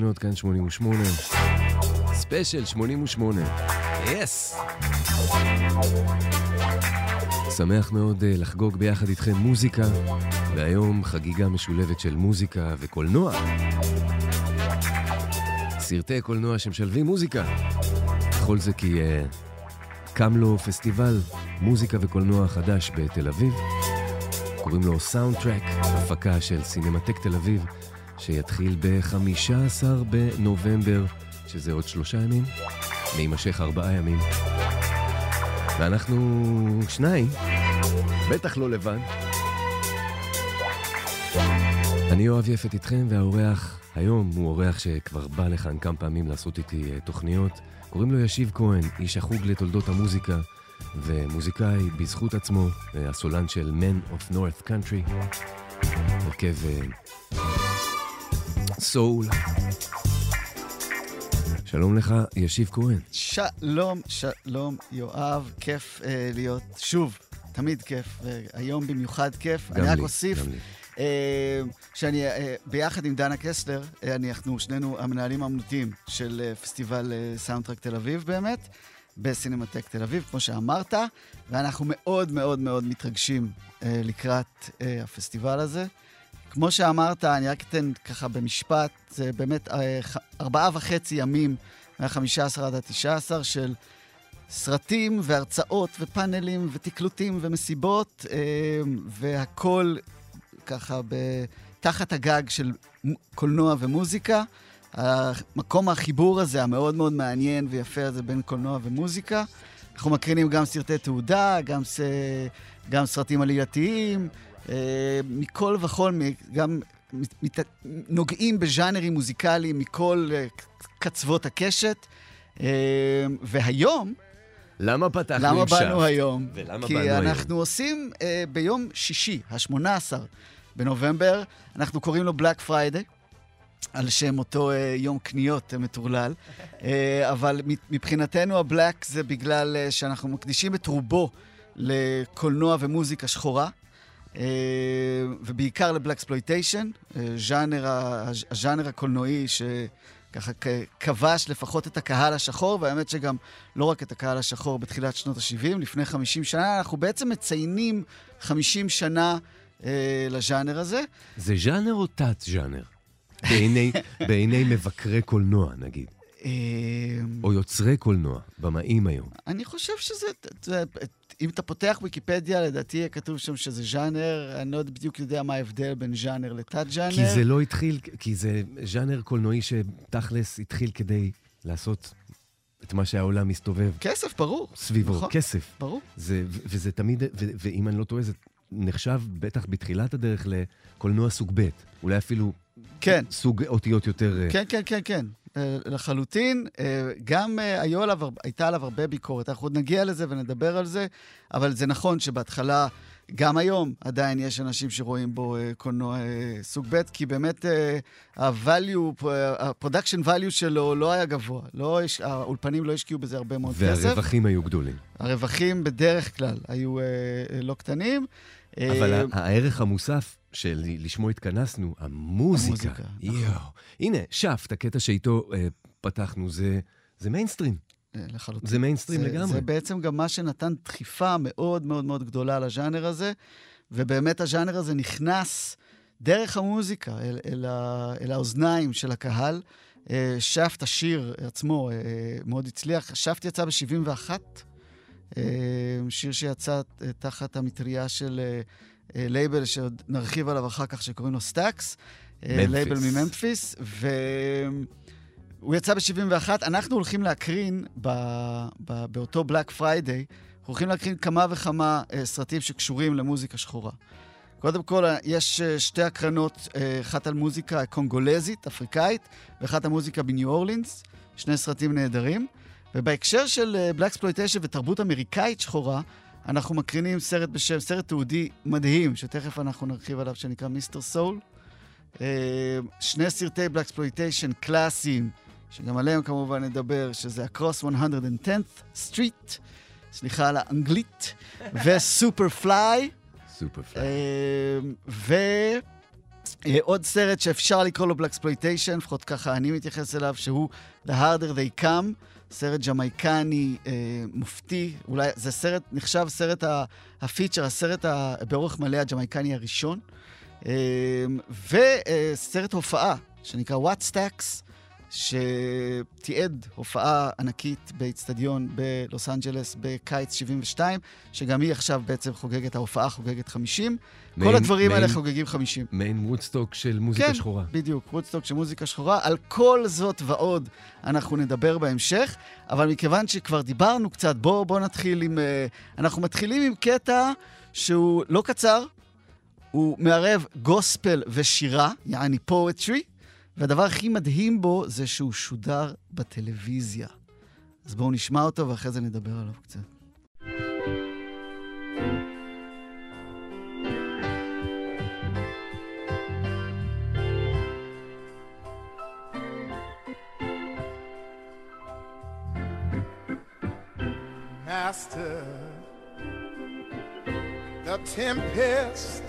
מאזיני ומאזינות, כאן 88. ספיישל 88. יס! שמח מאוד אה, לחגוג ביחד איתכם מוזיקה, והיום חגיגה משולבת של מוזיקה וקולנוע. סרטי קולנוע שמשלבים מוזיקה. כל זה כי אה, קם לו פסטיבל מוזיקה וקולנוע חדש בתל אביב. קוראים לו סאונדטרק, הפקה של סינמטק תל אביב, שיתחיל ב-15 בנובמבר, שזה עוד שלושה ימים, ויימשך ארבעה ימים. ואנחנו שניים, בטח לא לבד. אני אוהב יפת איתכם, והאורח היום הוא אורח שכבר בא לכאן כמה פעמים לעשות איתי uh, תוכניות. קוראים לו ישיב כהן, איש החוג לתולדות המוזיקה, ומוזיקאי בזכות עצמו, uh, הסולן של Men of North Country, הרכב סול. שלום לך, ישיב כהן. שלום, שלום, יואב, כיף אה, להיות שוב, תמיד כיף, והיום במיוחד כיף. אני רק לי, אוסיף גם לי. אה, שאני אה, ביחד עם דנה קסלר, אה, אנחנו שנינו המנהלים האמנותיים של אה, פסטיבל אה, סאונדטרק תל אביב באמת, בסינמטק תל אביב, כמו שאמרת, ואנחנו מאוד מאוד מאוד מתרגשים אה, לקראת אה, הפסטיבל הזה. כמו שאמרת, אני רק אתן ככה במשפט, זה באמת אה, ארבעה וחצי ימים, מה-15 עד ה-19 של סרטים והרצאות ופאנלים ותקלוטים ומסיבות, אה, והכל ככה תחת הגג של קולנוע ומוזיקה. המקום החיבור הזה, המאוד מאוד מעניין ויפה הזה בין קולנוע ומוזיקה. אנחנו מקרינים גם סרטי תעודה, גם, ס... גם סרטים עלייתיים, אה, מכל וכל, גם מת... נוגעים בז'אנרים מוזיקליים מכל אה, קצוות הקשת. אה, והיום, למה פתחנו למה עם שף? באנו היום? ולמה כי באנו היום? אנחנו עושים אה, ביום שישי, ה-18 בנובמבר, אנחנו קוראים לו בלק פריידי. על שם אותו אה, יום קניות אה, מטורלל. אה, אבל מבחינתנו הבלק זה בגלל אה, שאנחנו מקדישים את רובו לקולנוע ומוזיקה שחורה, אה, ובעיקר לבלק ספלויטיישן, ז'אנר, הז'אנר הקולנועי שככה כבש לפחות את הקהל השחור, והאמת שגם לא רק את הקהל השחור בתחילת שנות ה-70, לפני 50 שנה, אנחנו בעצם מציינים 50 שנה אה, לז'אנר הזה. זה ז'אנר או תת-ז'אנר? בעיני, בעיני מבקרי קולנוע, נגיד. אה, או יוצרי קולנוע, במאים היום. אני חושב שזה, זה, אם אתה פותח ויקיפדיה, לדעתי יהיה כתוב שם שזה ז'אנר, אני לא בדיוק יודע מה ההבדל בין ז'אנר לתת-ז'אנר. כי זה לא התחיל, כי זה ז'אנר קולנועי שתכלס התחיל כדי לעשות את מה שהעולם מסתובב כסף, ברור. סביבו, נכון. כסף. ברור. זה, וזה תמיד, ו- ואם אני לא טועה, זה נחשב בטח בתחילת הדרך לקולנוע סוג ב', אולי אפילו כן, סוג אותיות יותר... אה, כן, כן, כן, כן. אה, לחלוטין. אה, גם אה, היו עליו, הייתה עליו הרבה ביקורת. אנחנו עוד נגיע לזה ונדבר על זה, אבל זה נכון שבהתחלה, גם היום, עדיין יש אנשים שרואים בו קולנוע סוג ב', כי באמת ה-value, ה-production value שלו לא היה גבוה. לא, האולפנים לא השקיעו בזה הרבה מאוד כסף. והרווחים היו גדולים. הרווחים בדרך כלל היו לא קטנים. אבל אה, הערך המוסף של לשמו התכנסנו, המוזיקה. המוזיקה, יואו. הנה, Shaft, הקטע שאיתו אה, פתחנו, זה, מיינסטרים. אה, לחלוטין. זה מיינסטרים זה, לגמרי. זה בעצם גם מה שנתן דחיפה מאוד מאוד מאוד גדולה לז'אנר הזה, ובאמת הז'אנר הזה נכנס דרך המוזיקה אל, אל, ה, אל האוזניים של הקהל. Shaft, השיר עצמו, מאוד הצליח. Shaft יצא ב-71, שיר שיצא תחת המטריה של לייבל שעוד נרחיב עליו אחר כך, שקוראים לו Stax. לייבל מממפיס, והוא יצא ב-71. אנחנו הולכים להקרין ב... ב... באותו Black Friday, אנחנו הולכים להקרין כמה וכמה uh, סרטים שקשורים למוזיקה שחורה. קודם כל, יש אה, שתי הקרנות, אה, אחת על מוזיקה קונגולזית, אפריקאית, ואחת על מוזיקה בניו אורלינס, שני סרטים נהדרים. ובהקשר של Blaxploitation ותרבות אמריקאית שחורה, אנחנו מקרינים סרט בשם, סרט תיעודי מדהים, שתכף אנחנו נרחיב עליו, שנקרא Mr. Soul. אה, שני סרטי Blaxploitation קלאסיים, שגם עליהם כמובן נדבר, שזה Across 110th Street, סליחה על האנגלית, ו Super Fly. Super Fly. ועוד סרט שאפשר לקרוא לו Blaxploitation, לפחות ככה אני מתייחס אליו, שהוא The Harder They Come, סרט ג'מייקני אה, מופתי, אולי זה סרט, נחשב סרט ה feature, הסרט באורך מלא הג'מייקני הראשון. אמ, וסרט הופעה שנקרא Wattstax, שתיעד הופעה ענקית באיצטדיון בלוס אנג'לס בקיץ 72, שגם היא עכשיו בעצם חוגגת, ההופעה חוגגת 50. מעין, כל הדברים מעין, האלה חוגגים 50. מעין וודסטוק של מוזיקה כן, שחורה. כן, בדיוק, וודסטוק של מוזיקה שחורה. על כל זאת ועוד אנחנו נדבר בהמשך, אבל מכיוון שכבר דיברנו קצת, בואו בוא נתחיל עם... אה, אנחנו מתחילים עם קטע שהוא לא קצר, הוא מערב גוספל ושירה, יעני poetry, והדבר הכי מדהים בו זה שהוא שודר בטלוויזיה. אז בואו נשמע אותו ואחרי זה נדבר עליו קצת. Master, the tempest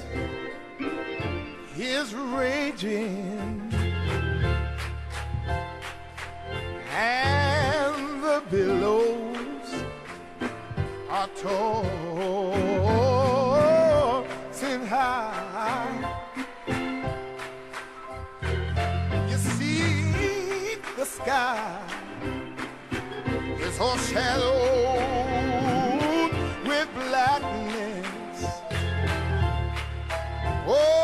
is raging and the billows are tossing high. You see the sky is all shadowed with blackness. Oh.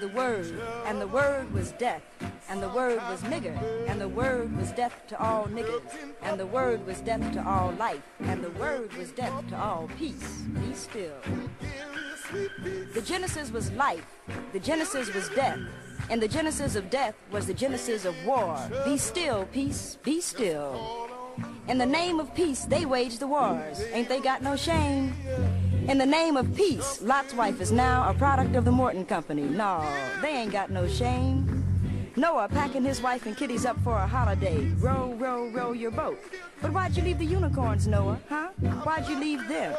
The Word, and the Word was death, and the Word was nigger, and the Word was death to all niggers, and the Word was death to all life, and the Word was death to all peace. Be still. The Genesis was life, the Genesis was death, and the Genesis of death was the Genesis of war. Be still, peace, be still. In the name of peace, they wage the wars. Ain't they got no shame? In the name of peace, Lot's wife is now a product of the Morton Company. No, they ain't got no shame. Noah packing his wife and kiddies up for a holiday. Row, row, row your boat. But why'd you leave the unicorns, Noah, huh? Why'd you leave them?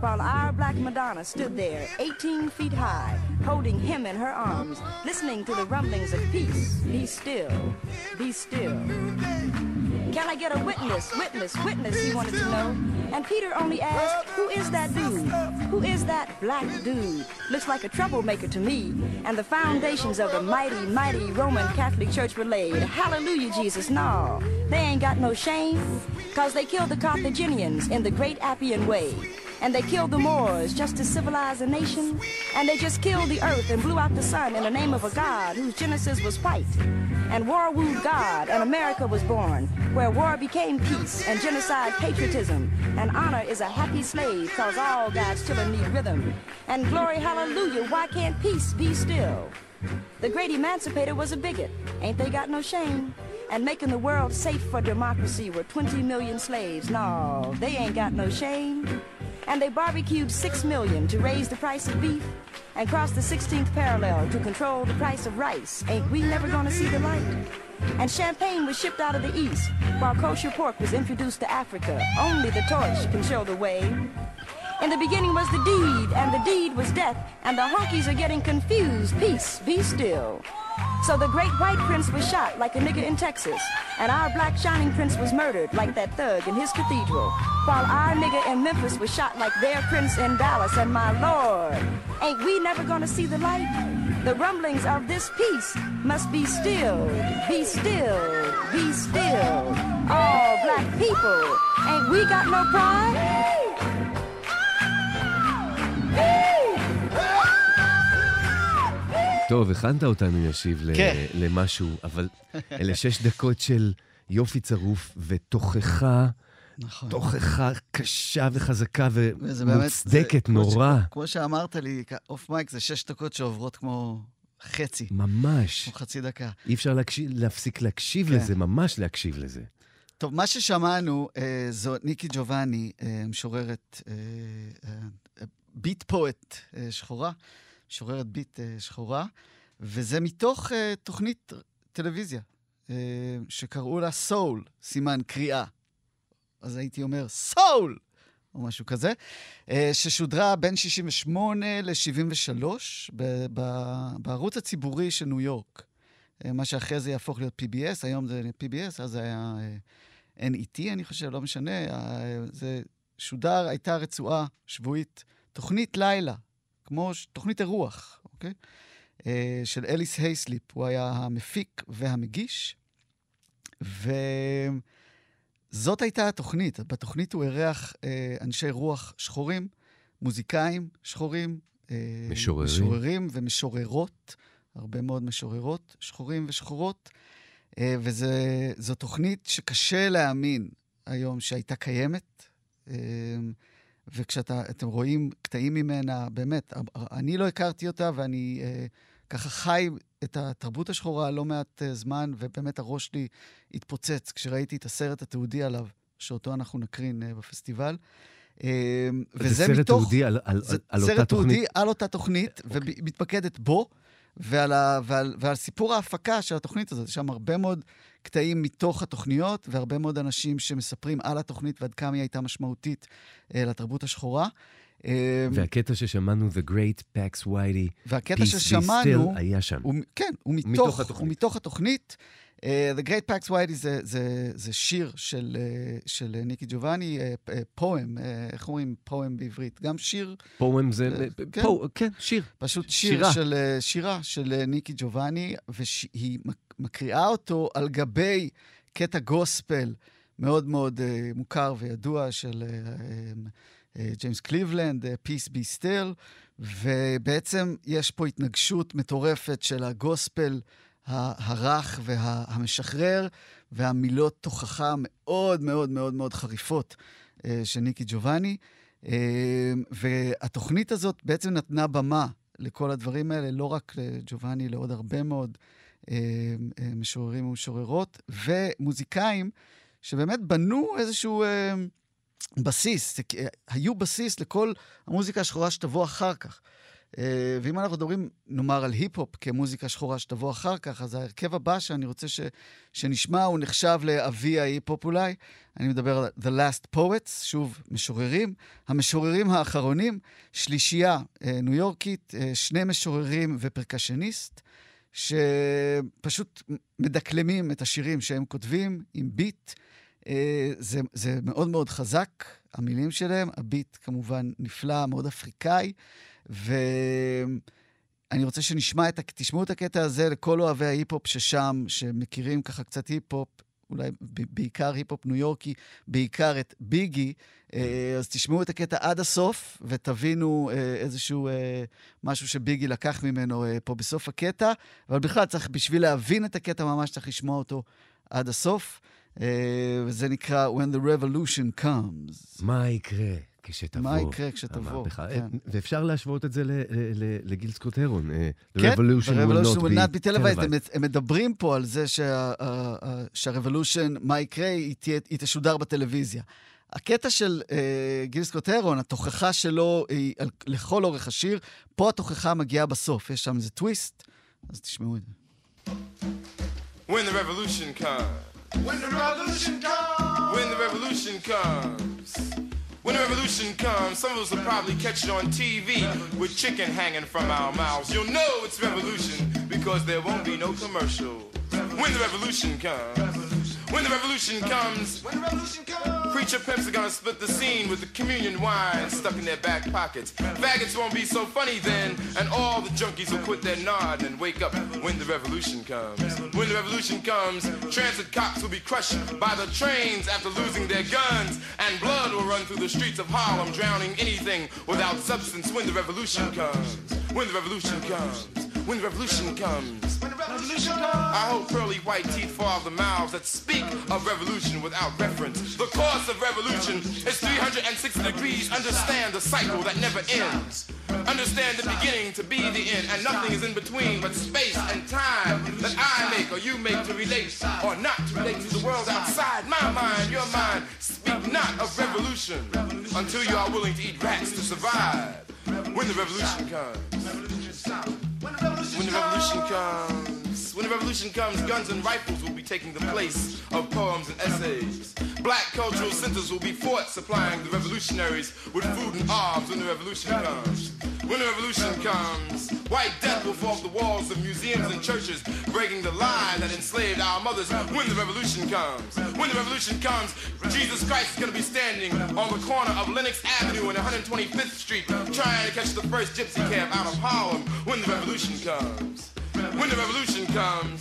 While our black Madonna stood there, 18 feet high, holding him in her arms, listening to the rumblings of peace. Be still, be still. Can I get a witness, witness, witness, he wanted to know. And Peter only asked, who is that dude? Who is that black dude? Looks like a troublemaker to me. And the foundations of the mighty, mighty Roman Catholic Church were laid. Hallelujah, Jesus, no. They ain't got no shame. Cause they killed the Carthaginians in the great Appian Way. And they killed the Moors just to civilize a nation. And they just killed the earth and blew out the sun in the name of a God whose genesis was white. And war wooed God, and America was born, where war became peace and genocide patriotism. And honor is a happy slave, cause all God's children need rhythm. And glory, hallelujah, why can't peace be still? The great emancipator was a bigot, ain't they got no shame? And making the world safe for democracy were 20 million slaves. No, they ain't got no shame. And they barbecued 6 million to raise the price of beef and crossed the 16th parallel to control the price of rice. Ain't we never gonna see the light? And champagne was shipped out of the east, while kosher pork was introduced to Africa. Only the torch can show the way. In the beginning was the deed, and the deed was death, and the honkies are getting confused. Peace, be still. So the great white prince was shot like a nigger in Texas, and our black shining prince was murdered like that thug in his cathedral, while our nigger in Memphis was shot like their prince in Dallas, and my lord, ain't we never gonna see the light? The rumblings of this peace must be stilled, be still, be still. All black people, ain't we got no pride? טוב, הכנת אותנו, ישיב, כן. למשהו, אבל אלה שש דקות של יופי צרוף ותוכחה, נכון. תוכחה קשה וחזקה באמת- ומוצדקת זה- כמו נורא. ש- כמו שאמרת לי, אוף מייק זה שש דקות שעוברות כמו חצי, ממש. כמו חצי דקה. אי אפשר להקשיב, להפסיק להקשיב כן. לזה, ממש להקשיב לזה. טוב, מה ששמענו אה, זו ניקי ג'ובאני, אה, משוררת, אה, אה, ביט פואט אה, שחורה, משוררת ביט אה, שחורה, וזה מתוך אה, תוכנית טלוויזיה, שקראו לה סול, סימן קריאה. אז הייתי אומר, סול! או משהו כזה, ששודרה בין 68 ל-73 ב- ב- בערוץ הציבורי של ניו יורק. מה שאחרי זה יהפוך להיות PBS, היום זה PBS, אז זה היה NET, אני חושב, לא משנה. זה שודר, הייתה רצועה שבועית, תוכנית לילה, כמו ש- תוכנית אירוח, אוקיי? אה, של אליס הייסליפ, הוא היה המפיק והמגיש. וזאת הייתה התוכנית. בתוכנית הוא אירח אה, אנשי רוח שחורים, מוזיקאים שחורים. אה, משוררים. משוררים ומשוררות, הרבה מאוד משוררות, שחורים ושחורות. אה, וזו תוכנית שקשה להאמין היום שהייתה קיימת. אה, וכשאתם רואים קטעים ממנה, באמת, אני לא הכרתי אותה, ואני אה, ככה חי את התרבות השחורה לא מעט אה, זמן, ובאמת הראש שלי התפוצץ כשראיתי את הסרט התיעודי עליו, שאותו אנחנו נקרין אה, בפסטיבל. אה, זה סרט תיעודי על, על, זה על סרט תיעודי. על אותה תוכנית, אוקיי. ומתמקדת בו, ועל, ה, ועל, ועל סיפור ההפקה של התוכנית הזאת. יש שם הרבה מאוד קטעים מתוך התוכניות, והרבה מאוד אנשים שמספרים על התוכנית ועד כמה היא הייתה משמעותית אה, לתרבות השחורה. אה, והקטע ששמענו, The Great Pax Whitey, והקטע Peace Be ששמענו, Still, היה שם. הוא, כן, הוא מתוך מתוך, התוכנית. הוא מתוך התוכנית. Uh, The Great Pax Whitey זה, זה, זה שיר של, uh, של uh, ניקי ג'ובאני, uh, פואם, uh, איך אומרים פואם בעברית? גם שיר, פואם זה... אה, כן. פה, כן, שיר. פשוט שיר שירה. של, uh, שירה של uh, ניקי ג'ובאני, והיא מקריאה אותו על גבי קטע גוספל מאוד מאוד uh, מוכר וידוע של uh, uh, ג'יימס קליבלנד, uh, Peace Be Still, ובעצם יש פה התנגשות מטורפת של הגוספל הרך והמשחרר, והמילות תוכחה מאוד מאוד מאוד מאוד חריפות אה, של ניקי ג'ובאני. אה, והתוכנית הזאת בעצם נתנה במה לכל הדברים האלה, לא רק לג'ובאני, לעוד הרבה מאוד אה, משוררים ומשוררות, ומוזיקאים שבאמת בנו איזשהו בסיס, היו בסיס לכל המוזיקה השחורה שתבוא אחר כך. אה, ואם אנחנו מדברים, נאמר, על היפ-הופ כמוזיקה שחורה שתבוא אחר כך, אז ההרכב הבא שאני רוצה ש, שנשמע, הוא נחשב לאבי ההיפ-הופ אולי. אני מדבר על The Last Poets, שוב, משוררים. המשוררים האחרונים, שלישייה אה, ניו יורקית, אה, שני משוררים ופרקשניסט, שפשוט מדקלמים את השירים שהם כותבים עם ביט. זה, זה מאוד מאוד חזק, המילים שלהם, הביט כמובן נפלא, מאוד אפריקאי. ואני רוצה שנשמע את, תשמעו את הקטע הזה לכל אוהבי ההיפ-הופ ששם, שמכירים ככה קצת היפ-הופ, אולי בעיקר היפ-הופ ניו יורקי, בעיקר את ביגי, אה, אז תשמעו את הקטע עד הסוף ותבינו אה, איזשהו אה, משהו שביגי לקח ממנו פה בסוף הקטע, אבל בכלל צריך, בשביל להבין את הקטע ממש צריך לשמוע אותו עד הסוף, וזה נקרא When the Revolution Comes. מה יקרה? כשתבוא. מה יקרה כשתבוא, כן. ואפשר להשוות את זה לגיל סקוט הרון. אה, כן, Revolution will not be televised. הם מדברים פה על זה שהרבולושן, מה יקרה, היא תשודר בטלוויזיה. הקטע של uh, גיל סקוט הרון, התוכחה שלו היא על, לכל אורך השיר, פה התוכחה מגיעה בסוף, יש שם איזה טוויסט, אז תשמעו את זה. When the revolution comes, when the revolution comes, when the revolution comes. When the revolution comes, some of us will probably catch it on TV with chicken hanging from our mouths. You'll know it's revolution because there won't be no commercial. When the revolution comes, when the revolution comes, when the revolution comes, preacher pimps are gonna split the scene with the communion wine stuck in their back pockets. Faggots won't be so funny then, and all the junkies will quit their nod and wake up when the revolution comes. When the revolution comes, transit cops will be crushed by the trains after losing their guns, and blood will run through the streets of Harlem, drowning anything without substance when the revolution comes. When the revolution comes. When the revolution comes. When the revolution comes. I hope pearly white teeth fall off the mouths that speak of revolution without reference. The course of revolution is 360 degrees. Understand the cycle that never ends. Understand the beginning to be the end, and nothing is in between but space and time that I make or you make to relate or not to relate to the world outside my mind, your mind. Speak not of revolution until you are willing to eat rats to survive. When the revolution comes. When the revolution comes. When the revolution comes, guns and rifles will be taking the place of poems and essays. Black cultural centers will be fought supplying the revolutionaries with food and arms when the revolution comes. When the revolution comes, white death will fall off the walls of museums and churches, breaking the lie that enslaved our mothers. When the revolution comes, when the revolution comes, Jesus Christ is going to be standing on the corner of Lenox Avenue and 125th Street, trying to catch the first gypsy cab out of Harlem. When the revolution comes, when the revolution comes.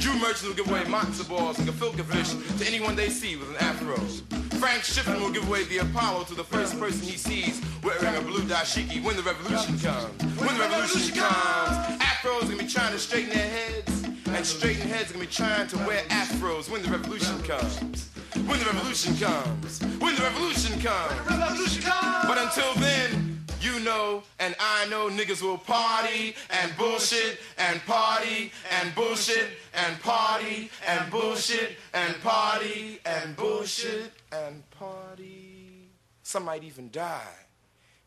Jew merchants will give away matzo balls and gefilte fish to anyone they see with an afro. Frank Shippen will give away the Apollo to the first person he sees wearing a blue dashiki when the revolution comes. When the revolution comes, afros gonna be trying to straighten their heads, and straighten heads gonna be trying to wear afros when the revolution comes. When the revolution comes. When the revolution comes. But until then, you know, and I know niggas will party and bullshit and party and bullshit and party and bullshit and party and bullshit and party. Some might even die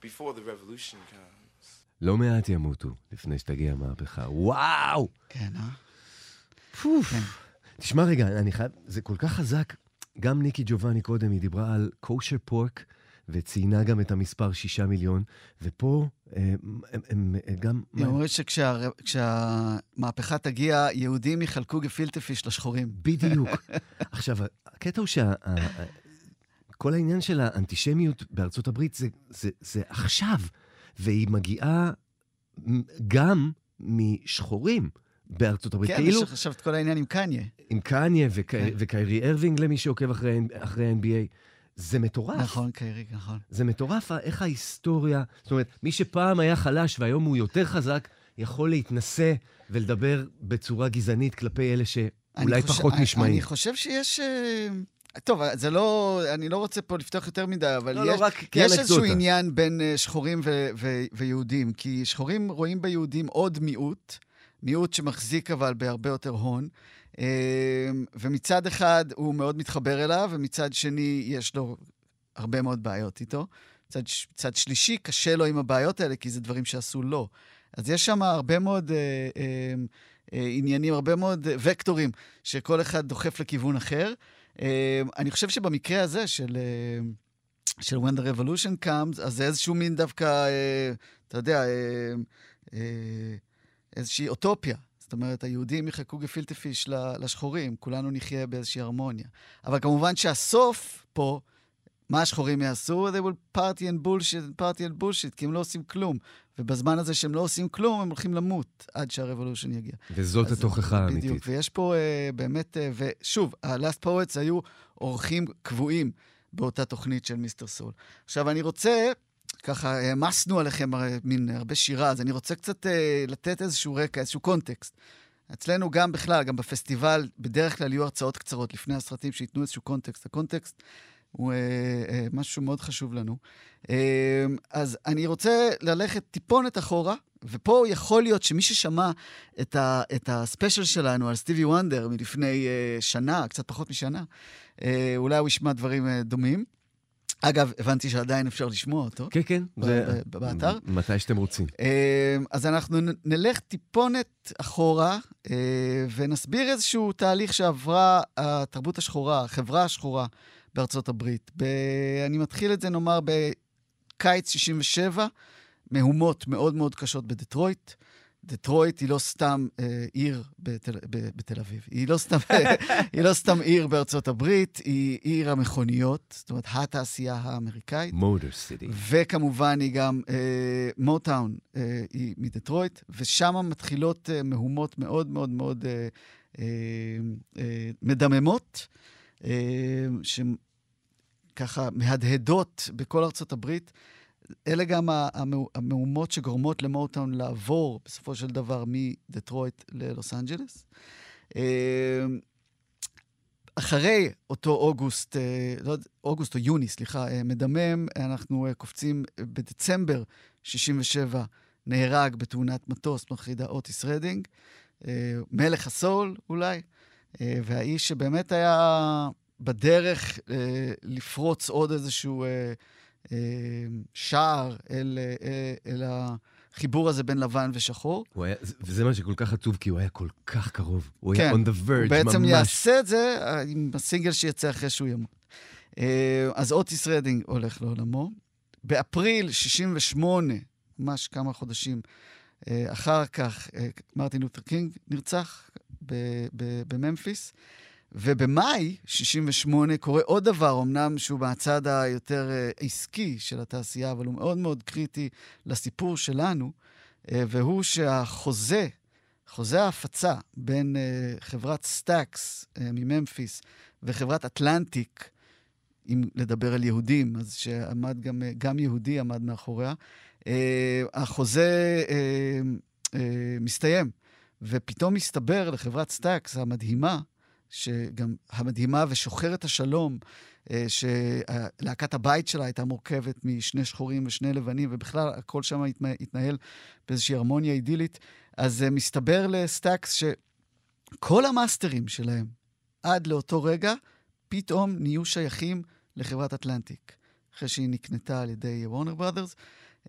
before the revolution comes. לא מעט ימותו לפני שתגיע המהפכה. וואו! כן, אה? פוף. כן. תשמע רגע, אני חייב, זה כל כך חזק. גם ניקי ג'ובאני קודם, היא דיברה על קושר פורק. וציינה גם את המספר שישה מיליון, ופה הם, הם, הם גם... היא אומרת שכשהמהפכה תגיע, יהודים יחלקו גפילטפיש לשחורים. בדיוק. עכשיו, הקטע הוא שכל העניין של האנטישמיות בארצות הברית זה, זה, זה עכשיו, והיא מגיעה גם משחורים. בארצות הברית. כן, כאילו... יש עכשיו את כל העניין עם קניה. עם קניה וק... כן. וקיירי ארווינג, למי שעוקב אחרי, אחרי ה-NBA. זה מטורף. נכון, קיירי, נכון. זה מטורף איך ההיסטוריה, זאת אומרת, מי שפעם היה חלש והיום הוא יותר חזק, יכול להתנשא ולדבר בצורה גזענית כלפי אלה שאולי חושב, פחות נשמעים. אני חושב שיש... אה, טוב, זה לא... אני לא רוצה פה לפתוח יותר מדי, אבל לא, לא, יש, רק יש איזשהו. עניין בין אה, שחורים ו- ו- ויהודים, כי שחורים רואים ביהודים עוד מיעוט, מיעוט שמחזיק אבל בהרבה יותר הון, אה, ומצד אחד הוא מאוד מתחבר אליו, ומצד שני יש לו הרבה מאוד בעיות איתו. מצד, מצד שלישי, קשה לו עם הבעיות האלה, כי זה דברים שעשו לו. אז יש שם הרבה מאוד אה, אה, אה, עניינים, הרבה מאוד וקטורים, שכל אחד דוחף לכיוון אחר. אה, אני חושב שבמקרה הזה של, אה, של When the Revolution Comes, אז זה איזשהו מין דווקא, אה, אתה יודע, אה, אה, איזושהי אוטופיה. זאת אומרת, היהודים יחכו גפילטה פיש לשחורים, כולנו נחיה באיזושהי הרמוניה. אבל כמובן שהסוף פה, מה השחורים יעשו? They will party and bullshit party and bullshit, כי הם לא עושים כלום. ובזמן הזה שהם לא עושים כלום, הם הולכים למות עד שהרבולושן יגיע. וזאת התוכחה האמיתית. בדיוק, ויש פה uh, באמת, uh, ושוב, ה-Last Poets היו אורחים קבועים באותה תוכנית של מיסטר סול. עכשיו, אני רוצה, ככה העמסנו עליכם הרי מין הרבה שירה, אז אני רוצה קצת uh, לתת איזשהו רקע, איזשהו קונטקסט. אצלנו גם בכלל, גם בפסטיבל, בדרך כלל יהיו הרצאות קצרות לפני הסרטים שייתנו איזשהו קונטקסט. הקונטקסט הוא אה, אה, משהו מאוד חשוב לנו. אה, אז אני רוצה ללכת טיפונת אחורה, ופה יכול להיות שמי ששמע את, ה, את הספיישל שלנו על סטיבי וונדר מלפני אה, שנה, קצת פחות משנה, אה, אולי הוא ישמע דברים אה, דומים. אגב, הבנתי שעדיין אפשר לשמוע אותו. כן, כן. ב- זה- ב- באתר? מתי שאתם רוצים. אה, אז אנחנו נלך טיפונת אחורה אה, ונסביר איזשהו תהליך שעברה התרבות השחורה, החברה השחורה בארצות הברית. ב... אני מתחיל את זה, נאמר, בקיץ 67, מהומות מאוד מאוד קשות בדטרויט. דטרויט היא לא סתם אה, עיר בתל, ב, בתל אביב, היא לא, סתם, היא לא סתם עיר בארצות הברית, היא עיר המכוניות, זאת אומרת, התעשייה האמריקאית. מוטור סיטי. וכמובן היא גם, אה, מוטאון אה, היא מדטרויט, ושם מתחילות אה, מהומות מאוד מאוד מאוד אה, אה, אה, מדממות, אה, שככה מהדהדות בכל ארצות הברית. אלה גם המהומות שגורמות למוטאון לעבור בסופו של דבר מדטרויט ללוס אנג'לס. אה, אחרי אותו אוגוסט, אה, לא יודע, אוגוסט או יוני, סליחה, אה, מדמם, אנחנו אה, קופצים אה, בדצמבר 67, נהרג בתאונת מטוס מחרידה אוטיס רדינג, אה, מלך הסול אולי, אה, והאיש שבאמת היה בדרך אה, לפרוץ עוד איזשהו אה, אה, שער אל, אה, אל החיבור הזה בין לבן ושחור. היה, וזה מה שכל כך עצוב, כי הוא היה כל כך קרוב. הוא היה כן, on the verge, הוא בעצם ממש. יעשה את זה אה, עם הסינגל שיצא אחרי שהוא ימות. אה, אז אוטיס רדינג הולך לעולמו. באפריל 68, ממש כמה חודשים אה, אחר כך, אה, מרטין לותר קינג נרצח בממפיס. ובמאי 68 קורה עוד דבר, אמנם שהוא מהצד היותר אה, עסקי של התעשייה, אבל הוא מאוד מאוד קריטי לסיפור שלנו, אה, והוא שהחוזה, חוזה ההפצה בין אה, חברת Stax מממפיס וחברת אטלנטיק, אם לדבר על יהודים, אז שעמד גם, גם יהודי עמד מאחוריה, החוזה מסתיים, ופתאום מסתבר לחברת Stax המדהימה, שגם המדהימה ושוחרת השלום, אה, שלהקת הבית שלה הייתה מורכבת משני שחורים ושני לבנים, ובכלל הכל שם התנהל באיזושהי הרמוניה אידילית. אז אה, מסתבר לסטאקס שכל המאסטרים שלהם, עד לאותו רגע, פתאום נהיו שייכים לחברת אטלנטיק, אחרי שהיא נקנתה על ידי וורנר בראדרס.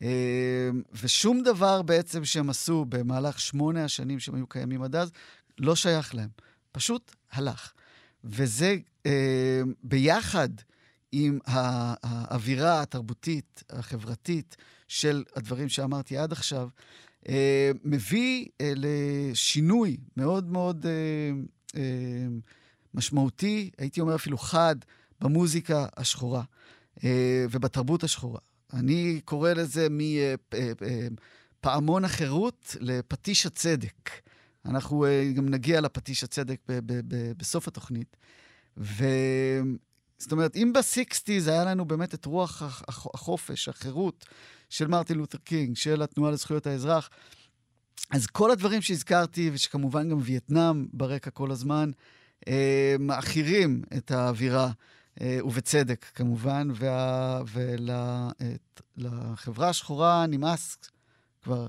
אה, ושום דבר בעצם שהם עשו במהלך שמונה השנים שהם היו קיימים עד אז, לא שייך להם. פשוט הלך. וזה אה, ביחד עם האווירה התרבותית, החברתית של הדברים שאמרתי עד עכשיו, אה, מביא אה, לשינוי מאוד מאוד אה, אה, משמעותי, הייתי אומר אפילו חד, במוזיקה השחורה ובתרבות השחורה. אני קורא לזה מפעמון החירות לפטיש הצדק. אנחנו גם נגיע לפטיש הצדק בסוף התוכנית. זאת אומרת, אם ב sixties היה לנו באמת את רוח החופש, החירות של מרטין לותר קינג, של התנועה לזכויות האזרח, אז כל הדברים שהזכרתי, ושכמובן גם וייטנאם ברקע כל הזמן, אה, מעכירים את האווירה, אה, ובצדק כמובן, וה, ולחברה השחורה נמאס כבר,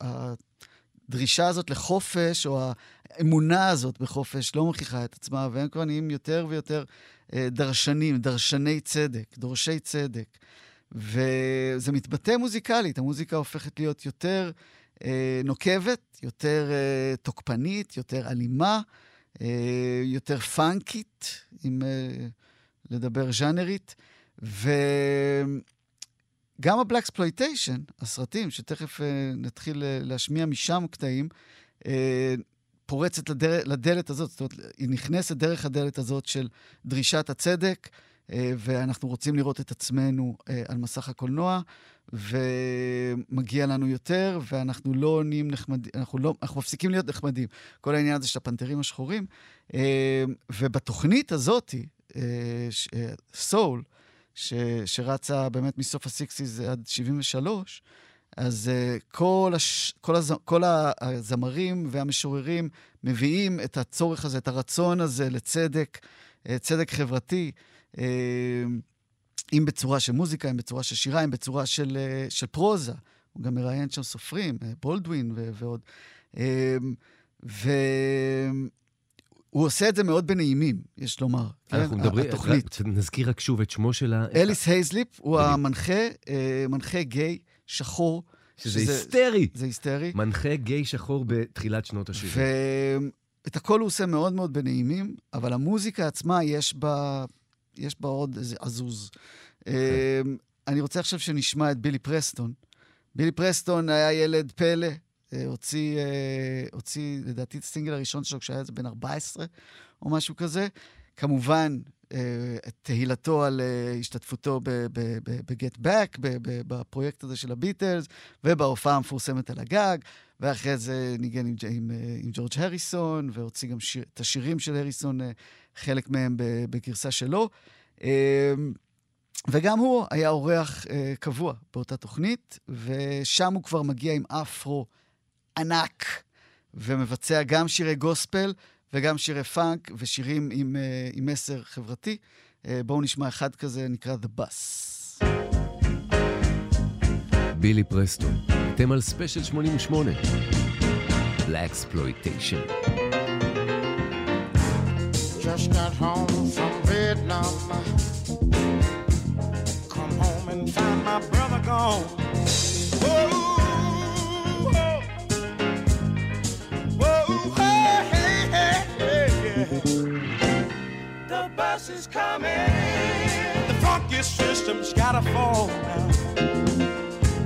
הדרישה הזאת לחופש, או האמונה הזאת בחופש, לא מוכיחה את עצמה, והם כבר נהיים יותר ויותר אה, דרשנים, דרשני צדק, דורשי צדק. וזה מתבטא מוזיקלית, המוזיקה הופכת להיות יותר אה, נוקבת, יותר אה, תוקפנית, יותר אלימה, אה, יותר פאנקית, אם אה, לדבר ז'אנרית. וגם הבלקספלויטיישן, הסרטים, שתכף אה, נתחיל אה, להשמיע משם קטעים, אה, פורצת לדר... לדלת הזאת, זאת אומרת, היא נכנסת דרך הדלת הזאת של דרישת הצדק, אה, ואנחנו רוצים לראות את עצמנו אה, על מסך הקולנוע, ומגיע לנו יותר, ואנחנו לא נהיים נחמדים, אנחנו, לא, אנחנו מפסיקים להיות נחמדים. כל העניין הזה של הפנתרים השחורים. אה, ובתוכנית הזאת, סול, שרצה באמת מסוף הסיקסיס עד 73, אז uh, כל, הש... כל, הז... כל הזמרים והמשוררים מביאים את הצורך הזה, את הרצון הזה לצדק, צדק חברתי, uh, אם בצורה של מוזיקה, אם בצורה של שירה, אם בצורה של, uh, של פרוזה. הוא גם מראיין שם סופרים, בולדווין ו- ועוד. אה, והוא עושה את זה מאוד בנעימים, יש לומר. אנחנו כן? מדברים, התוכנית. נזכיר רק שוב את שמו של ה... אליס הייזליפ הוא המנחה, מנחה גיי. שחור. שזה, שזה היסטרי. זה היסטרי. מנחה גיי שחור בתחילת שנות ה-70. ואת הכל הוא עושה מאוד מאוד בנעימים, אבל המוזיקה עצמה, יש בה, יש בה עוד איזה עזוז. אוקיי. אמ, אני רוצה עכשיו שנשמע את בילי פרסטון. בילי פרסטון היה ילד פלא, אה, הוציא, אה, הוציא לדעתי את הסינגל הראשון שלו כשהיה בן 14 או משהו כזה. כמובן, אה, תהילתו על אה, השתתפותו ב-Get Back, בפרויקט הזה של הביטלס, ובהופעה המפורסמת על הגג, ואחרי זה ניגן עם, עם, אה, עם ג'ורג' הריסון, והוציא גם שיר, את השירים של הריסון, חלק מהם בגרסה שלו. וגם הוא היה אורח קבוע באותה תוכנית, ושם הוא כבר מגיע עם אפרו ענק, ומבצע גם שירי גוספל, וגם שירי פאנק ושירים עם, אה, עם מסר חברתי. אה, בואו נשמע אחד כזה, נקרא The Bus. בילי פרסטון, אתם על ספיישל 88, Blaxploitation. Just got home from Vietnam. Come home and find my brother gone. Whoa. Bus is coming. The funky system's gotta fall now,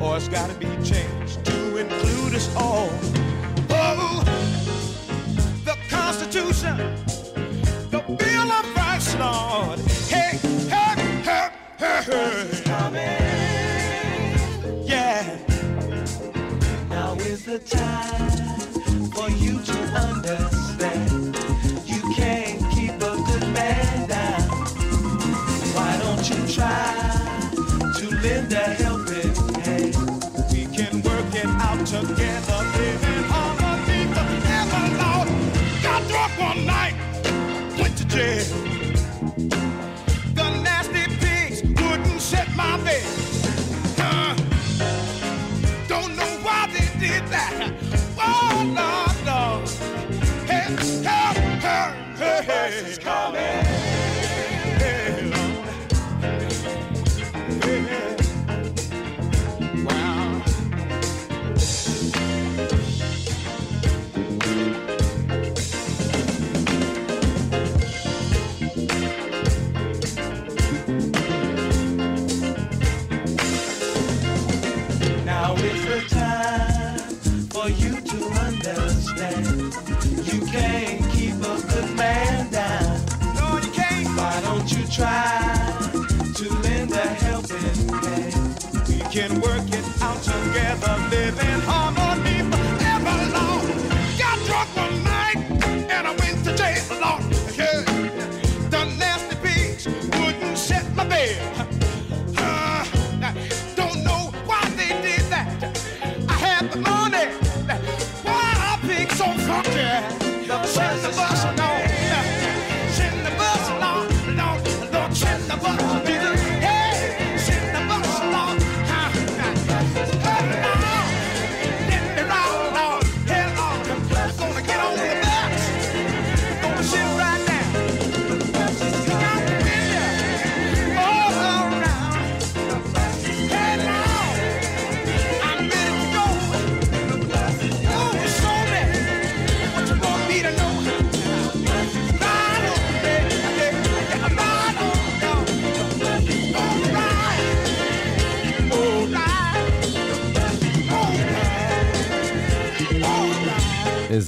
or it's gotta be changed to include us all. Oh, the Constitution, the Bill of Rights, Lord. Hey, hey, hey, hey, hey. Coming. Yeah. Now is the time for you to understand. To lend helping hand. We can work it out together. Got drunk one night, went to jail. The nasty pigs wouldn't set my bed. Shut the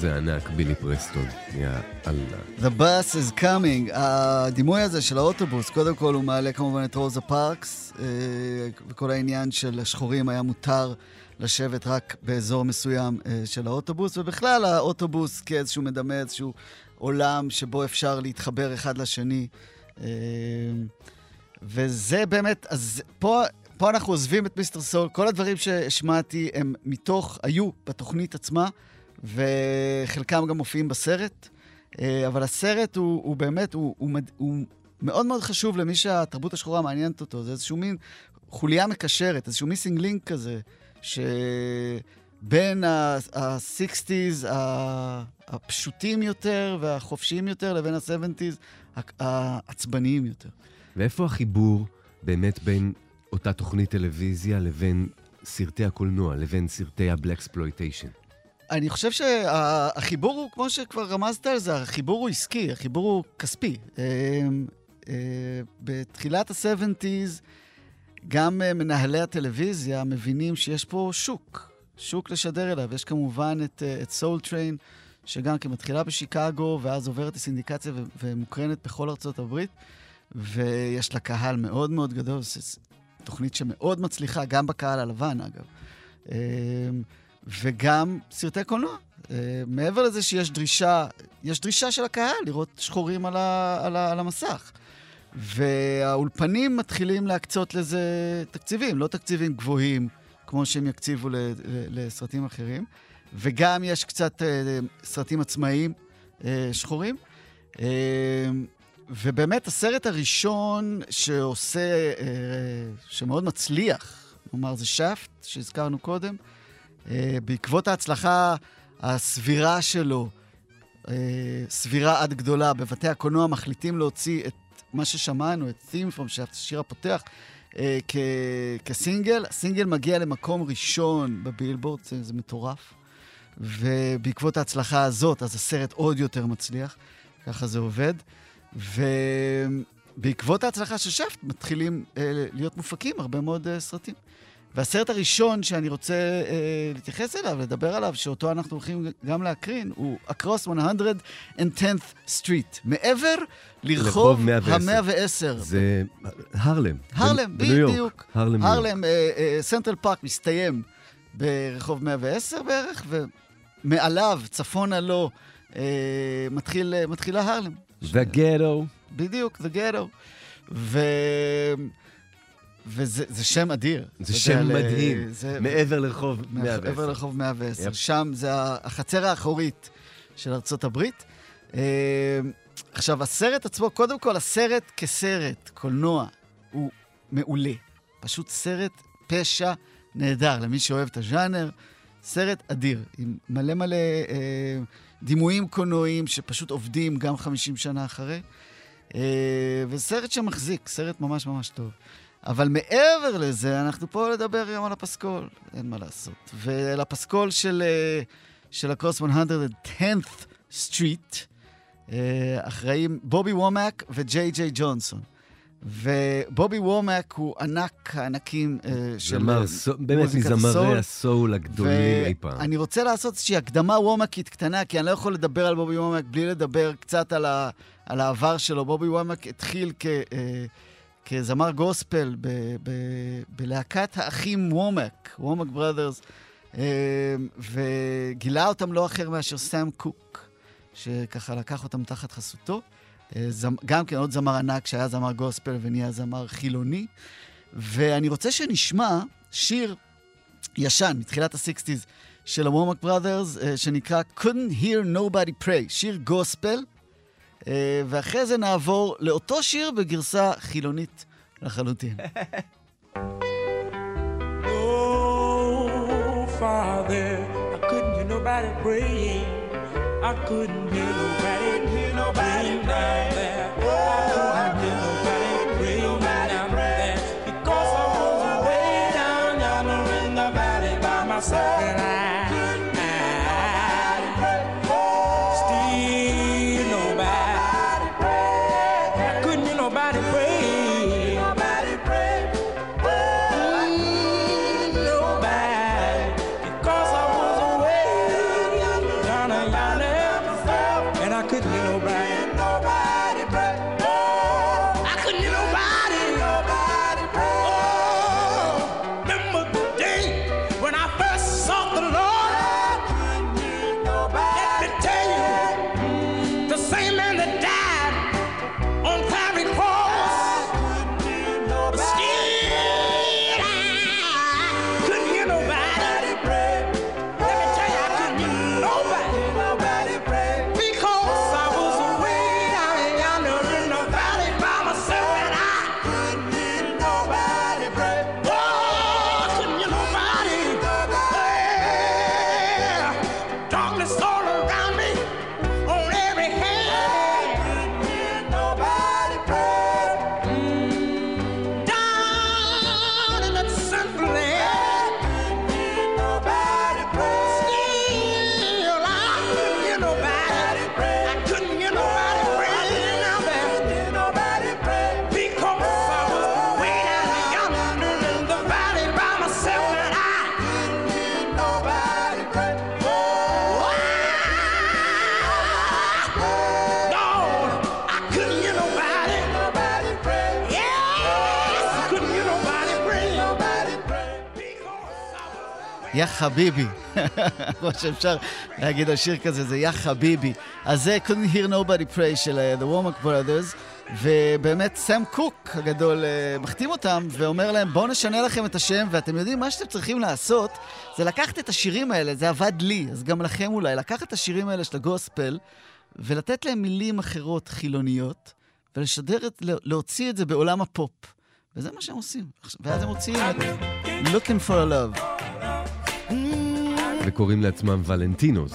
איזה ענק, בילי פרסטון, יא אללה. The bus is coming. הדימוי הזה של האוטובוס, קודם כל הוא מעלה כמובן את רוזה פארקס, אה, וכל העניין של השחורים היה מותר לשבת רק באזור מסוים אה, של האוטובוס, ובכלל האוטובוס כאיזשהו מדמה איזשהו עולם שבו אפשר להתחבר אחד לשני. אה, וזה באמת, אז פה... פה אנחנו עוזבים את Mr. Soul, כל הדברים שהשמעתי הם מתוך, היו בתוכנית עצמה, וחלקם גם מופיעים בסרט. אה, אבל הסרט הוא, הוא באמת, הוא, הוא, הוא מאוד מאוד חשוב למי שהתרבות השחורה מעניינת אותו. זה איזשהו מין חוליה מקשרת, איזשהו מיסינג לינק כזה, שבין ה-60's הפשוטים יותר והחופשיים יותר לבין ה-70's העצבניים יותר. ואיפה החיבור באמת בין אותה תוכנית טלוויזיה לבין סרטי הקולנוע, לבין סרטי ה Blaxploitation? אני חושב שהחיבור הוא, כמו שכבר רמזת על זה, החיבור הוא עסקי, החיבור הוא כספי. אה, אה, בתחילת ה-70's, גם אה, מנהלי הטלוויזיה מבינים שיש פה שוק, שוק לשדר אליו. יש כמובן את, את Soul Train, שגם כן מתחילה בשיקגו, ואז עוברת לסינדיקציה ומוקרנת בכל ארצות הברית, ויש לה קהל מאוד מאוד גדול, זו תוכנית שמאוד מצליחה, גם בקהל הלבן, אגב. וגם סרטי קולנוע. Uh, מעבר לזה שיש דרישה, יש דרישה של הקהל לראות שחורים על, ה, על, ה, על המסך. והאולפנים מתחילים להקצות לזה תקציבים, לא תקציבים גבוהים, כמו שהם יקציבו ל, ל, לסרטים אחרים. וגם יש קצת uh, סרטים עצמאיים uh, שחורים. Uh, ובאמת, הסרט הראשון שעושה, uh, שמאוד מצליח, כלומר, זה שאפט, שהזכרנו קודם. אה, בעקבות ההצלחה הסבירה שלו, אה, סבירה עד גדולה, בבתי הקולנוע מחליטים להוציא את מה ששמענו, את Theme From השיר הפותח, אה, כ- כסינגל. הסינגל מגיע למקום ראשון בבילבורד, זה, זה מטורף. ובעקבות ההצלחה הזאת, אז הסרט עוד יותר מצליח, ככה זה עובד. ובעקבות ההצלחה של Shaft מתחילים אה, להיות מופקים הרבה מאוד אה, סרטים. והסרט הראשון שאני רוצה אה, להתייחס אליו, לדבר עליו, שאותו אנחנו הולכים גם להקרין, הוא Across 110th Street. מעבר לרחוב ה-110. זה הרלם. הרלם, בדיוק. הרלם, הרלם סנטרל פארק מסתיים ברחוב 110 בערך, ומעליו, צפונה לו, אה, מתחיל, אה, מתחילה הרלם. והגטו. בדיוק, The Ghetto. ו... וזה שם אדיר. זה שם מדהים, זה, מעבר לרחוב 110. מעבר לרחוב 110. Yep. שם זה החצר האחורית של ארצות הברית. אה, עכשיו, הסרט עצמו, קודם כל, הסרט כסרט, קולנוע, הוא מעולה. פשוט סרט פשע נהדר למי שאוהב את הז'אנר. סרט אדיר, עם מלא מלא אה, דימויים קולנועיים שפשוט עובדים גם 50 שנה אחרי. אה, וסרט שמחזיק, סרט ממש ממש טוב. אבל מעבר לזה, אנחנו פה לדבר גם על הפסקול, אין מה לעשות. ולפסקול של, אה, של הקרוס 110th Street אה, אחראים בובי וומק וג'יי ג'יי ג'ונסון. ובובי וומק הוא ענק הענקים uh, של זמר, סו, באמת מזמרי הסול הגדולים אי פעם. אני רוצה לעשות איזושהי הקדמה וומקית קטנה, כי אני לא יכול לדבר על בובי וומק בלי לדבר קצת על, ה, על העבר שלו. בובי וומק התחיל כ... Uh, כזמר גוספל בלהקת האחים וומק, וומק בראדרס, אה, וגילה אותם לא אחר מאשר סאם קוק, שככה לקח אותם תחת חסותו. אה, גם כן עוד זמר ענק שהיה זמר גוספל ונהיה זמר חילוני. ואני רוצה שנשמע שיר ישן, מתחילת ה-60's, של הוומק בראדרס, שנקרא Couldn't Hear Nobody Pray, שיר גוספל, אה, ואחרי זה נעבור לאותו שיר בגרסה חילונית לחלוטין. Oh, Father, I couldn't hear nobody praying. I couldn't hear יא חביבי. כמו שאפשר להגיד על שיר כזה, זה יא חביבי. אז זה couldn't hear nobody pray של אה, The Womack Brothers, ובאמת סם קוק הגדול אה, מחתים אותם ואומר להם, בואו נשנה לכם את השם, ואתם יודעים, מה שאתם צריכים לעשות זה לקחת את השירים האלה, זה עבד לי, אז גם לכם אולי, לקחת את השירים האלה של הגוספל, ולתת להם מילים אחרות חילוניות, ולשדר את, להוציא את זה בעולם הפופ. וזה מה שהם עושים. ואז הם מוציאים את Looking for a Love. וקוראים לעצמם ולנטינוס.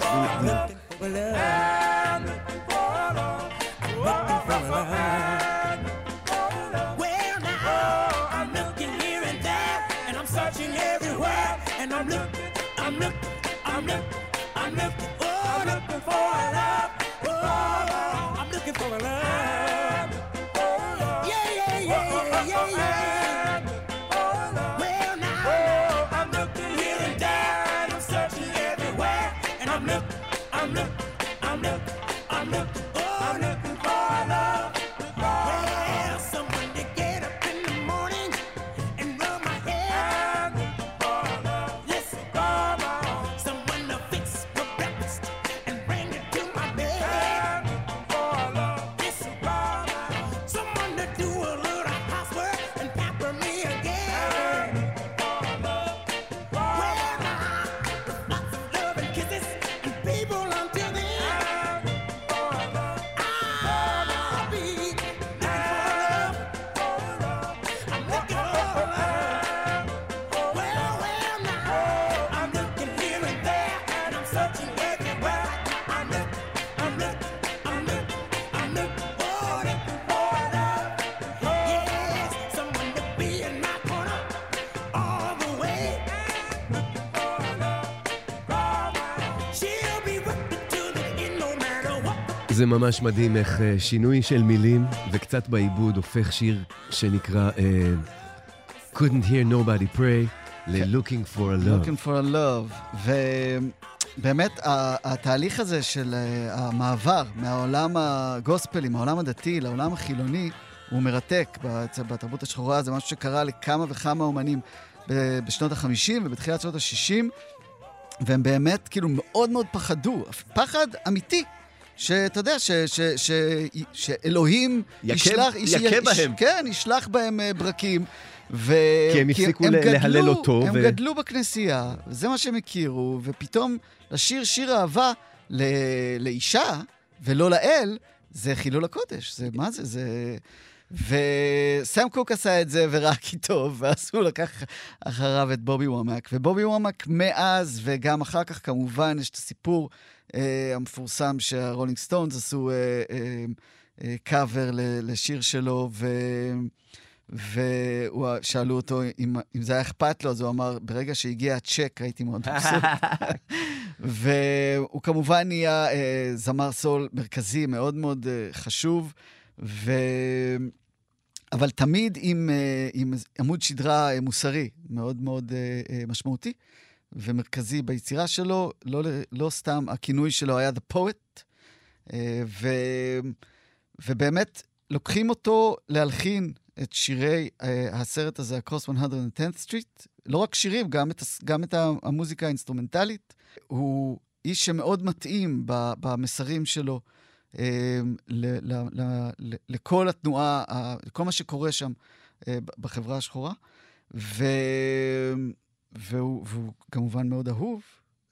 זה ממש מדהים איך אה, שינוי של מילים וקצת בעיבוד הופך שיר שנקרא אה, Couldn't hear nobody pray ל-Looking for a love. Looking for a love. ובאמת, התהליך הזה של אה, המעבר מהעולם הגוספלי, מהעולם הדתי לעולם החילוני, הוא מרתק בתרבות השחורה. זה משהו שקרה לכמה וכמה אומנים בשנות ה-50 ובתחילת שנות ה-60, והם באמת כאילו מאוד מאוד פחדו, פחד אמיתי. שאתה יודע, ש, ש, ש, שאלוהים ישלח... יכה יש- בהם. כן, ישלח בהם אה, ברקים. ו... כי הם הפסיקו ל- להלל אותו, הם ו- גדלו בכנסייה, זה מה שהם הכירו, ופתאום לשיר שיר אהבה ל... לאישה ולא לאל, זה חילול הקודש. זה, מה זה? זה... וסם קוק עשה את זה ורק איתו, ואז הוא לקח אחריו את בובי וומק. ובובי וומק מאז, וגם אחר כך כמובן, יש את הסיפור המפורסם שהרולינג סטונס עשו אה, אה, אה, קאבר ל- לשיר שלו, ו... ושאלו אותו אם, אם זה היה אכפת לו, אז הוא אמר, ברגע שהגיע הצ'ק הייתי מאוד מבסוט. והוא כמובן נהיה אה, זמר סול מרכזי מאוד מאוד אה, חשוב, ו... אבל תמיד עם, אה, עם עמוד שדרה אה, מוסרי מאוד מאוד אה, אה, משמעותי ומרכזי ביצירה שלו, לא, לא סתם הכינוי שלו היה The Poet, אה, ו... ובאמת לוקחים אותו להלחין את שירי אה, הסרט הזה, Across 110th Street, לא רק שירים, גם את, גם את המוזיקה האינסטרומנטלית. הוא איש שמאוד מתאים במסרים שלו אה, ל- ל- ל- לכל התנועה, לכל מה שקורה שם בחברה השחורה. ו... והוא, והוא כמובן מאוד אהוב.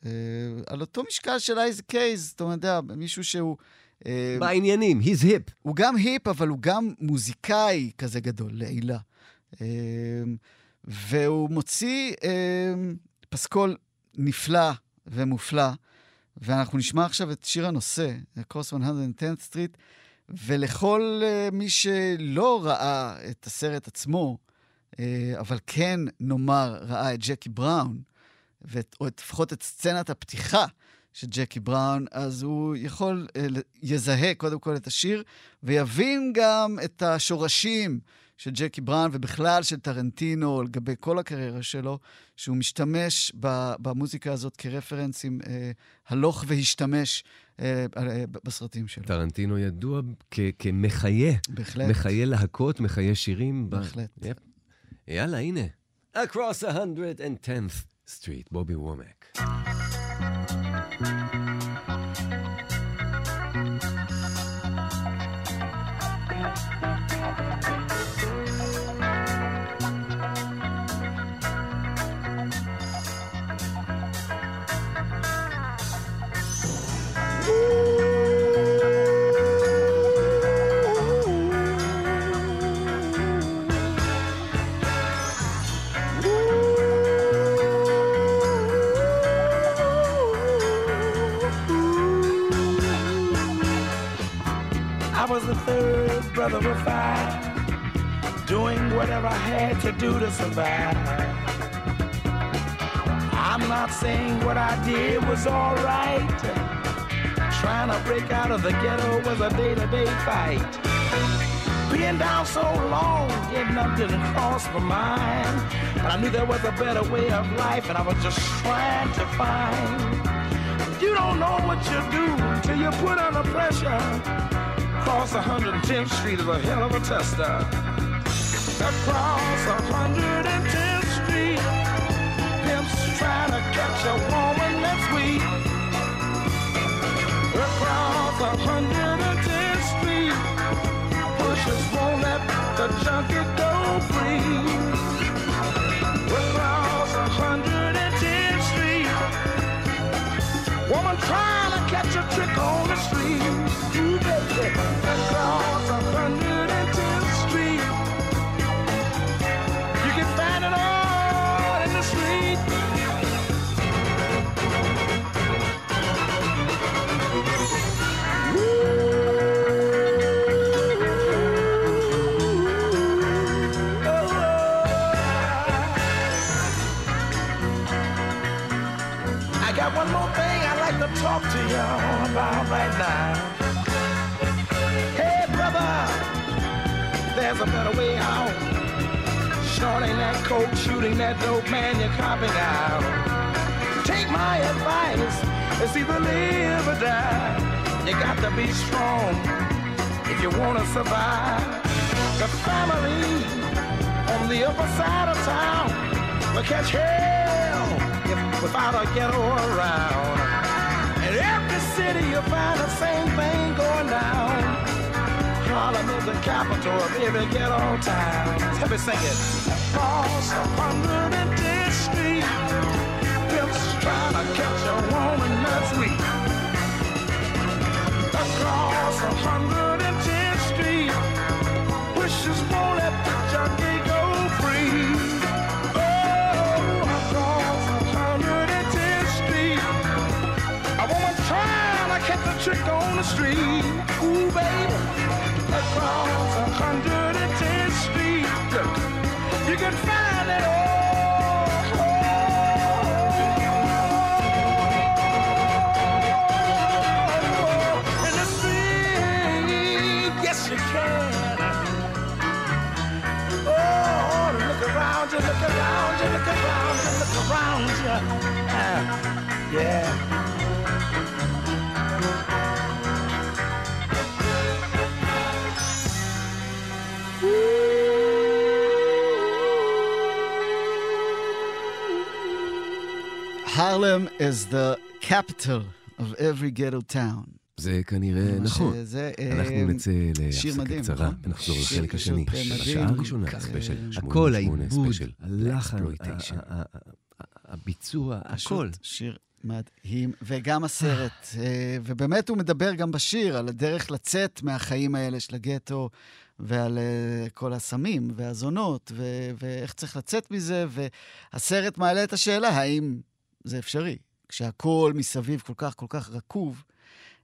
אה, על אותו משקל של אייז קייז, אתה יודע, מישהו שהוא... אה, בעניינים, he's hip. הוא גם היפ, אבל הוא גם מוזיקאי כזה גדול, לעילה. אה, והוא מוציא אה, פסקול נפלא ומופלא, ואנחנו נשמע עכשיו את שיר הנושא, Cross 110th Street, ולכל אה, מי שלא ראה את הסרט עצמו, אבל כן, נאמר, ראה את ג'קי בראון, ואת, או את, לפחות את סצנת הפתיחה של ג'קי בראון, אז הוא יכול, אה, יזהה קודם כל את השיר, ויבין גם את השורשים של ג'קי בראון, ובכלל של טרנטינו, לגבי כל הקריירה שלו, שהוא משתמש במוזיקה הזאת כרפרנסים אה, הלוך והשתמש אה, אה, בסרטים שלו. טרנטינו ידוע כ- כמחיה, בהחלט. מחיה להקות, מחיה שירים. ב- בהחלט. יפ. יאללה, הנה. Across 110th Street, בובי וומק. Brother five, doing whatever I had to do to survive. I'm not saying what I did was alright. Trying to break out of the ghetto was a day-to-day fight. Being down so long, getting up didn't cross my mind. But I knew there was a better way of life, and I was just trying to find. You don't know what you do until you're put under pressure. Across 110th Street is a hell of a tester. Across 110th Street, pimps trying to catch a woman that's weak. Across 110th Street, pushers won't let the junkie go free. Across 110th Street, woman trying to catch a trick on the street. Talk to y'all about right now. A better way out. Shorting that coke, shooting that dope, man, you're copping out. Take my advice, it's either live or die. You got to be strong if you want to survive. The family on the upper side of town will catch hell if without a ghetto around. And every city you'll find the same thing. Harlem is the capital of every ghetto town. Let me sing it. Across 110th Street, pimps trying to catch a woman that's weak. Across 110th Street, wishes won't let the junkie go free. Oh, across 110th Street, a woman trying to catch a trick on the street. Ooh, baby, Oh look around you, look around you, look. Ah, yeah. Harlem is the capital of every ghetto town. זה כנראה נכון. שזה, אנחנו אה, נצא להפסקה קצרה, נכון? ונחזור לחלק השני. השעה הראשונה, כ- ספיישל הכל, 88, העיבוד, ספיישל הלחן, Blaxploitation. ה- ה- ה- הביצוע, הכל. שיר מדהים, וגם הסרט. אה, ובאמת הוא מדבר גם בשיר על הדרך לצאת מהחיים האלה של הגטו, ועל אה, כל הסמים והזונות, ואיך צריך לצאת מזה, והסרט מעלה את השאלה, האם זה אפשרי? כשהכול מסביב כל כך כל כך רקוב,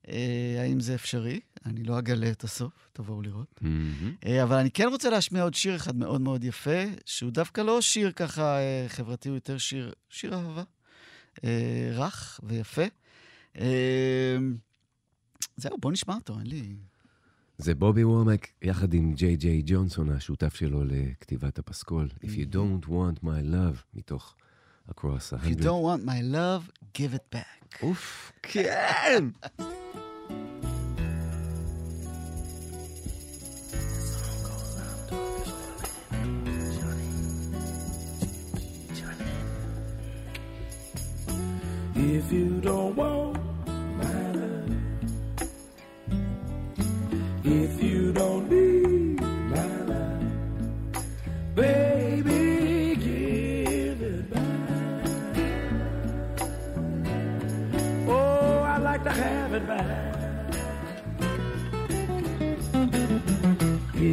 אה, האם זה אפשרי? אני לא אגלה את הסוף, תבואו לראות. מהמם. אה, אבל אני כן רוצה להשמיע עוד שיר אחד מאוד מאוד יפה, שהוא דווקא לא שיר ככה אה, חברתי, הוא יותר שיר, שיר אהבה. אה, רך ויפה. אה, זהו, בוא נשמע אותו, אין לי... זה בובי וורמק יחד עם ג'יי ג'יי ג'ונסון, השותף שלו לכתיבת הפסקול. If you don't want my love, מתוך Across a If you Hundred. don't want my love, give it back. אוף, כן! If you don't want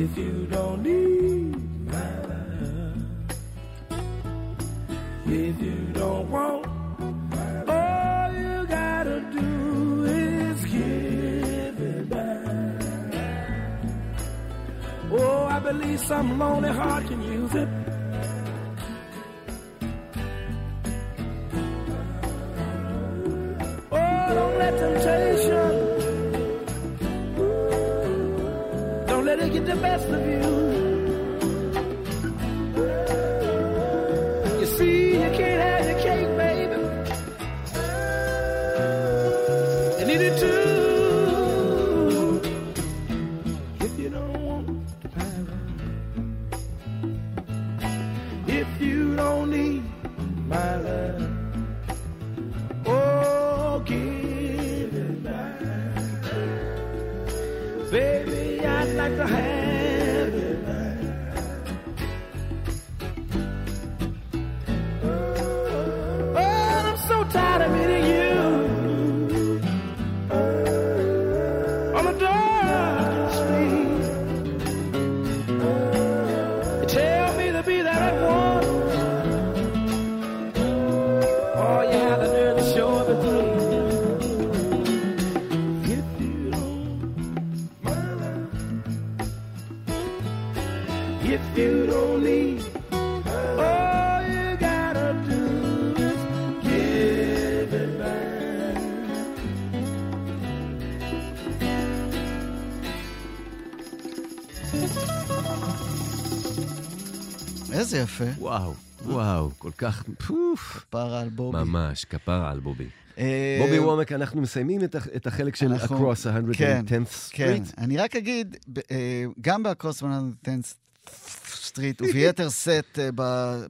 If you don't need my love, if you don't want all you gotta do is give it back. Oh, I believe some lonely heart can use it. Oh, don't let temptation, best of you. איזה יפה. וואו, וואו, כל כך, פוף, כפרה על בובי. ממש, כפרה על בובי. אה, בובי וומק, אנחנו מסיימים את החלק של אנחנו- Across a כן, 110th כן, Street. אני רק אגיד, אה, גם ב-Across 110 Street, וביתר שאת אה,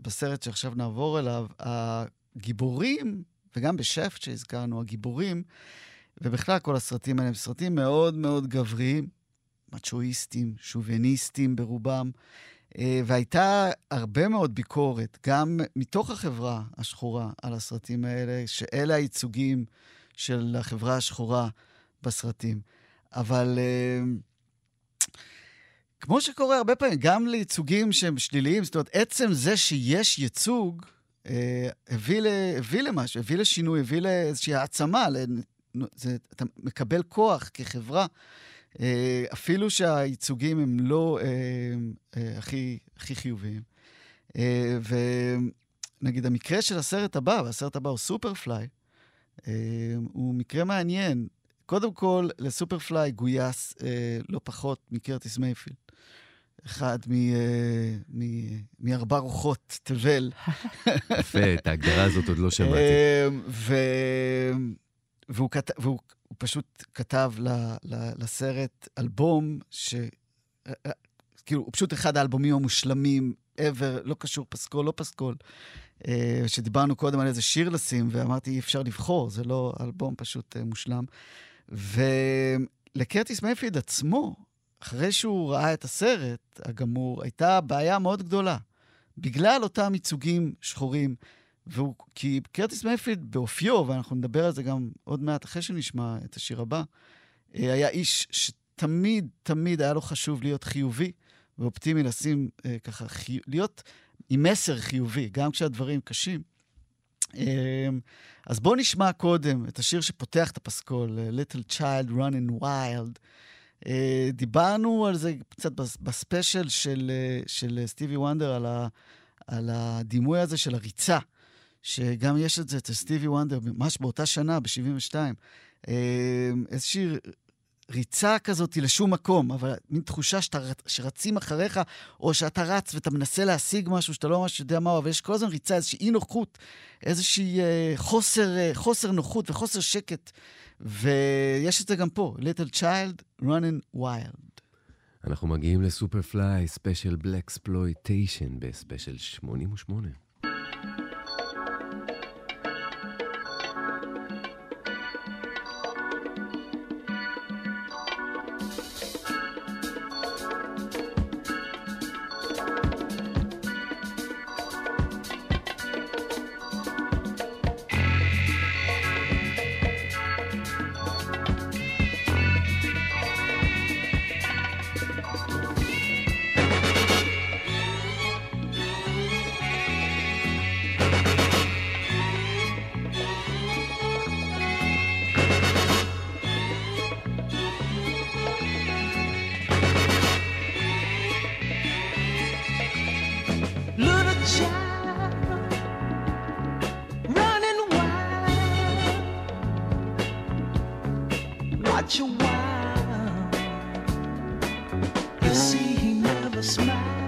בסרט שעכשיו נעבור אליו, הגיבורים, וגם ב Shaft שהזכרנו, הגיבורים, ובכלל כל הסרטים האלה הם סרטים מאוד מאוד גבריים, מצ'ואיסטים, שוביניסטים ברובם, והייתה הרבה מאוד ביקורת, גם מתוך החברה השחורה, על הסרטים האלה, שאלה הייצוגים של החברה השחורה בסרטים. אבל אה, כמו שקורה הרבה פעמים, גם לייצוגים שהם שליליים, זאת אומרת, עצם זה שיש ייצוג, אה, הביא, ל, הביא למשהו, הביא לשינוי, הביא לאיזושהי העצמה. זה, אתה מקבל כוח כחברה, אה, אפילו שהייצוגים הם לא אה, אה, הכי, הכי חיוביים. אה, ונגיד, המקרה של הסרט הבא, והסרט הבא הוא Super Fly, אה, הוא מקרה מעניין. קודם כל, ל Super Fly גויס אה, לא פחות מקרטיס מייפילד. אחד אה, מארבע רוחות תבל. יפה, את ההגדרה הזאת עוד לא שמעתי. אה, והוא, כת... והוא פשוט כתב ל... ל... לסרט אלבום ש... כאילו, הוא פשוט אחד האלבומים המושלמים ever, לא קשור פסקול, לא פסקול. שדיברנו קודם על איזה שיר לשים, ואמרתי, אי אפשר לבחור, זה לא אלבום פשוט מושלם. ולקרטיס מייפיד עצמו, אחרי שהוא ראה את הסרט הגמור, הייתה בעיה מאוד גדולה. בגלל אותם ייצוגים שחורים, והוא, כי קרטיס מייפיד באופיו, ואנחנו נדבר על זה גם עוד מעט אחרי שנשמע את השיר הבא, אה, היה איש שתמיד, תמיד היה לו חשוב להיות חיובי ואופטימי, לשים אה, ככה, חי... להיות עם מסר חיובי, גם כשהדברים קשים. אה, אז בואו נשמע קודם את השיר שפותח את הפסקול, Little Child Running Wild. אה, דיברנו על זה קצת בספיישל של, אה, של סטיבי וונדר, על, ה, על הדימוי הזה של הריצה, שגם יש את זה אצל סטיבי וונדר, ממש באותה שנה, ב-72. אה, איזושהי ריצה כזאת לשום מקום, אבל מין תחושה שאתה, שרצים אחריך, או שאתה רץ ואתה מנסה להשיג משהו שאתה לא ממש יודע מהו, אבל יש כל הזמן ריצה, איזושהי אי נוחות, איזושהי אה, חוסר, אה, חוסר נוחות וחוסר שקט. ויש את זה גם פה, Little Child Running Wild. אנחנו מגיעים ל Super Fly, ספיישל Blaxploitation בספיישל 88. a smile.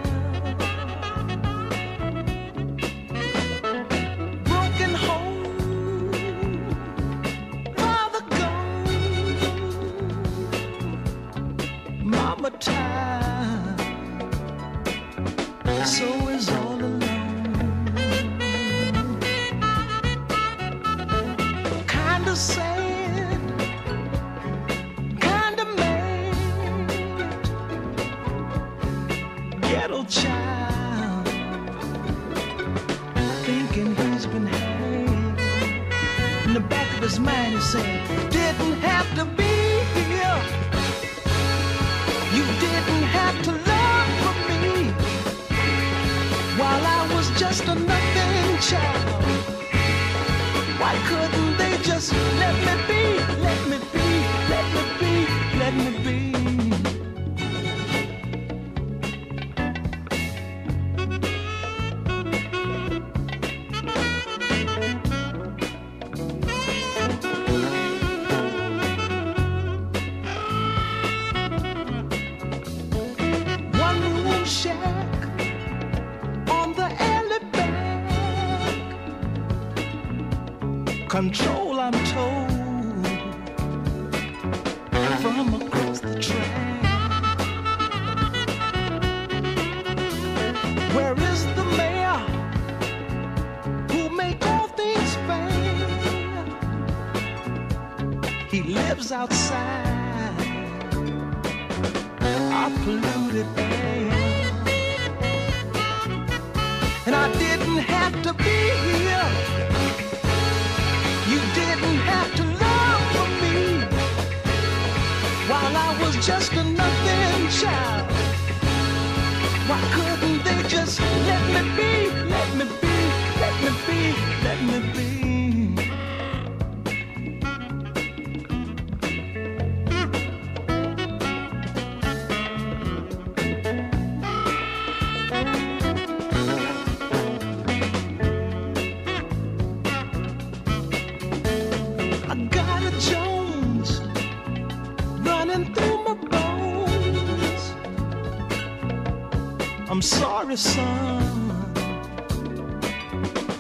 Sorry, son,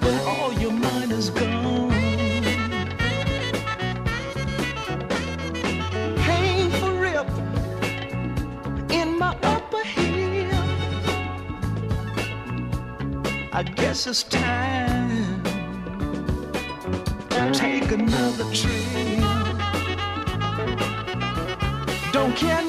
but all your mind is gone. Painful in my upper hip. I guess it's time to take another trip. Don't care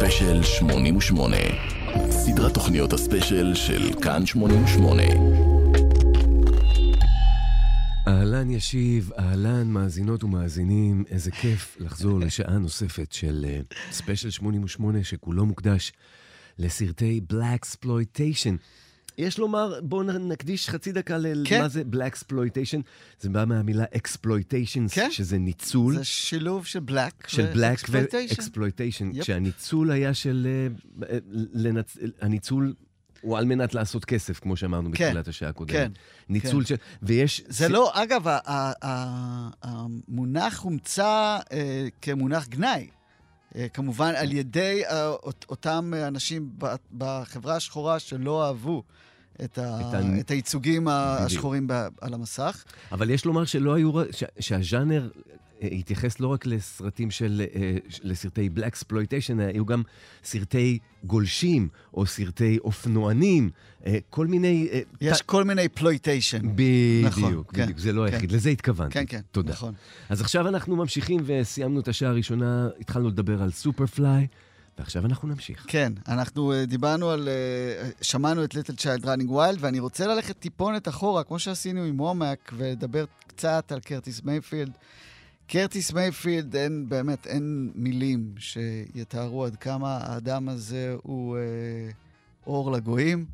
ספיישל 88. סדרת תוכניות הספיישל של כאן 88. אהלן ישיב, אהלן מאזינות ומאזינים, איזה כיף לחזור לשעה נוספת של אה, ספיישל 88 שכולו מוקדש לסרטי Blaxploitation. יש לומר, בואו נקדיש חצי דקה למה כן. זה Blaxploitation. זה בא מהמילה exploitation, כן. שזה ניצול. זה שילוב של Black של ו- exploitation. ו- exploitation, יפה. כשהניצול היה של... אה, אה, לנצ... הניצול הוא על מנת לעשות כסף, כמו שאמרנו כן, בתחילת השעה הקודמת. כן, ניצול כן. של... ויש... זה לא, אגב, המונח הומצא אה, כמונח גנאי. אה, כמובן, על ידי אה, אות- אותם אנשים בחברה השחורה שלא אהבו את, ה- את ה- את הייצוגים השחורים ב- על המסך. אבל יש לומר שלא היו... ש... שהז'אנר אה, התייחס לא רק לסרטים של... אה, לסרטי Blaxploitation, היו גם סרטי גולשים, או סרטי אופנוענים, אה, כל מיני... יש ת- כל מיני ploitation. נכון, בדיוק, כן, בדיוק, זה לא כן. היחיד, לזה התכוונתי. כן, כן, תודה. נכון. אז עכשיו אנחנו ממשיכים וסיימנו את השעה הראשונה, התחלנו לדבר על Super Fly, ועכשיו אנחנו נמשיך. כן, אנחנו אה, דיברנו על... אה, שמענו את Little Child Runnin' Wild, ואני רוצה ללכת טיפונת אחורה, כמו שעשינו עם וומק, ולדבר קצת על קרטיס מייפילד. קרטיס מייפילד, אין, באמת, אין מילים שיתארו עד כמה האדם הזה הוא אה, אור לגויים.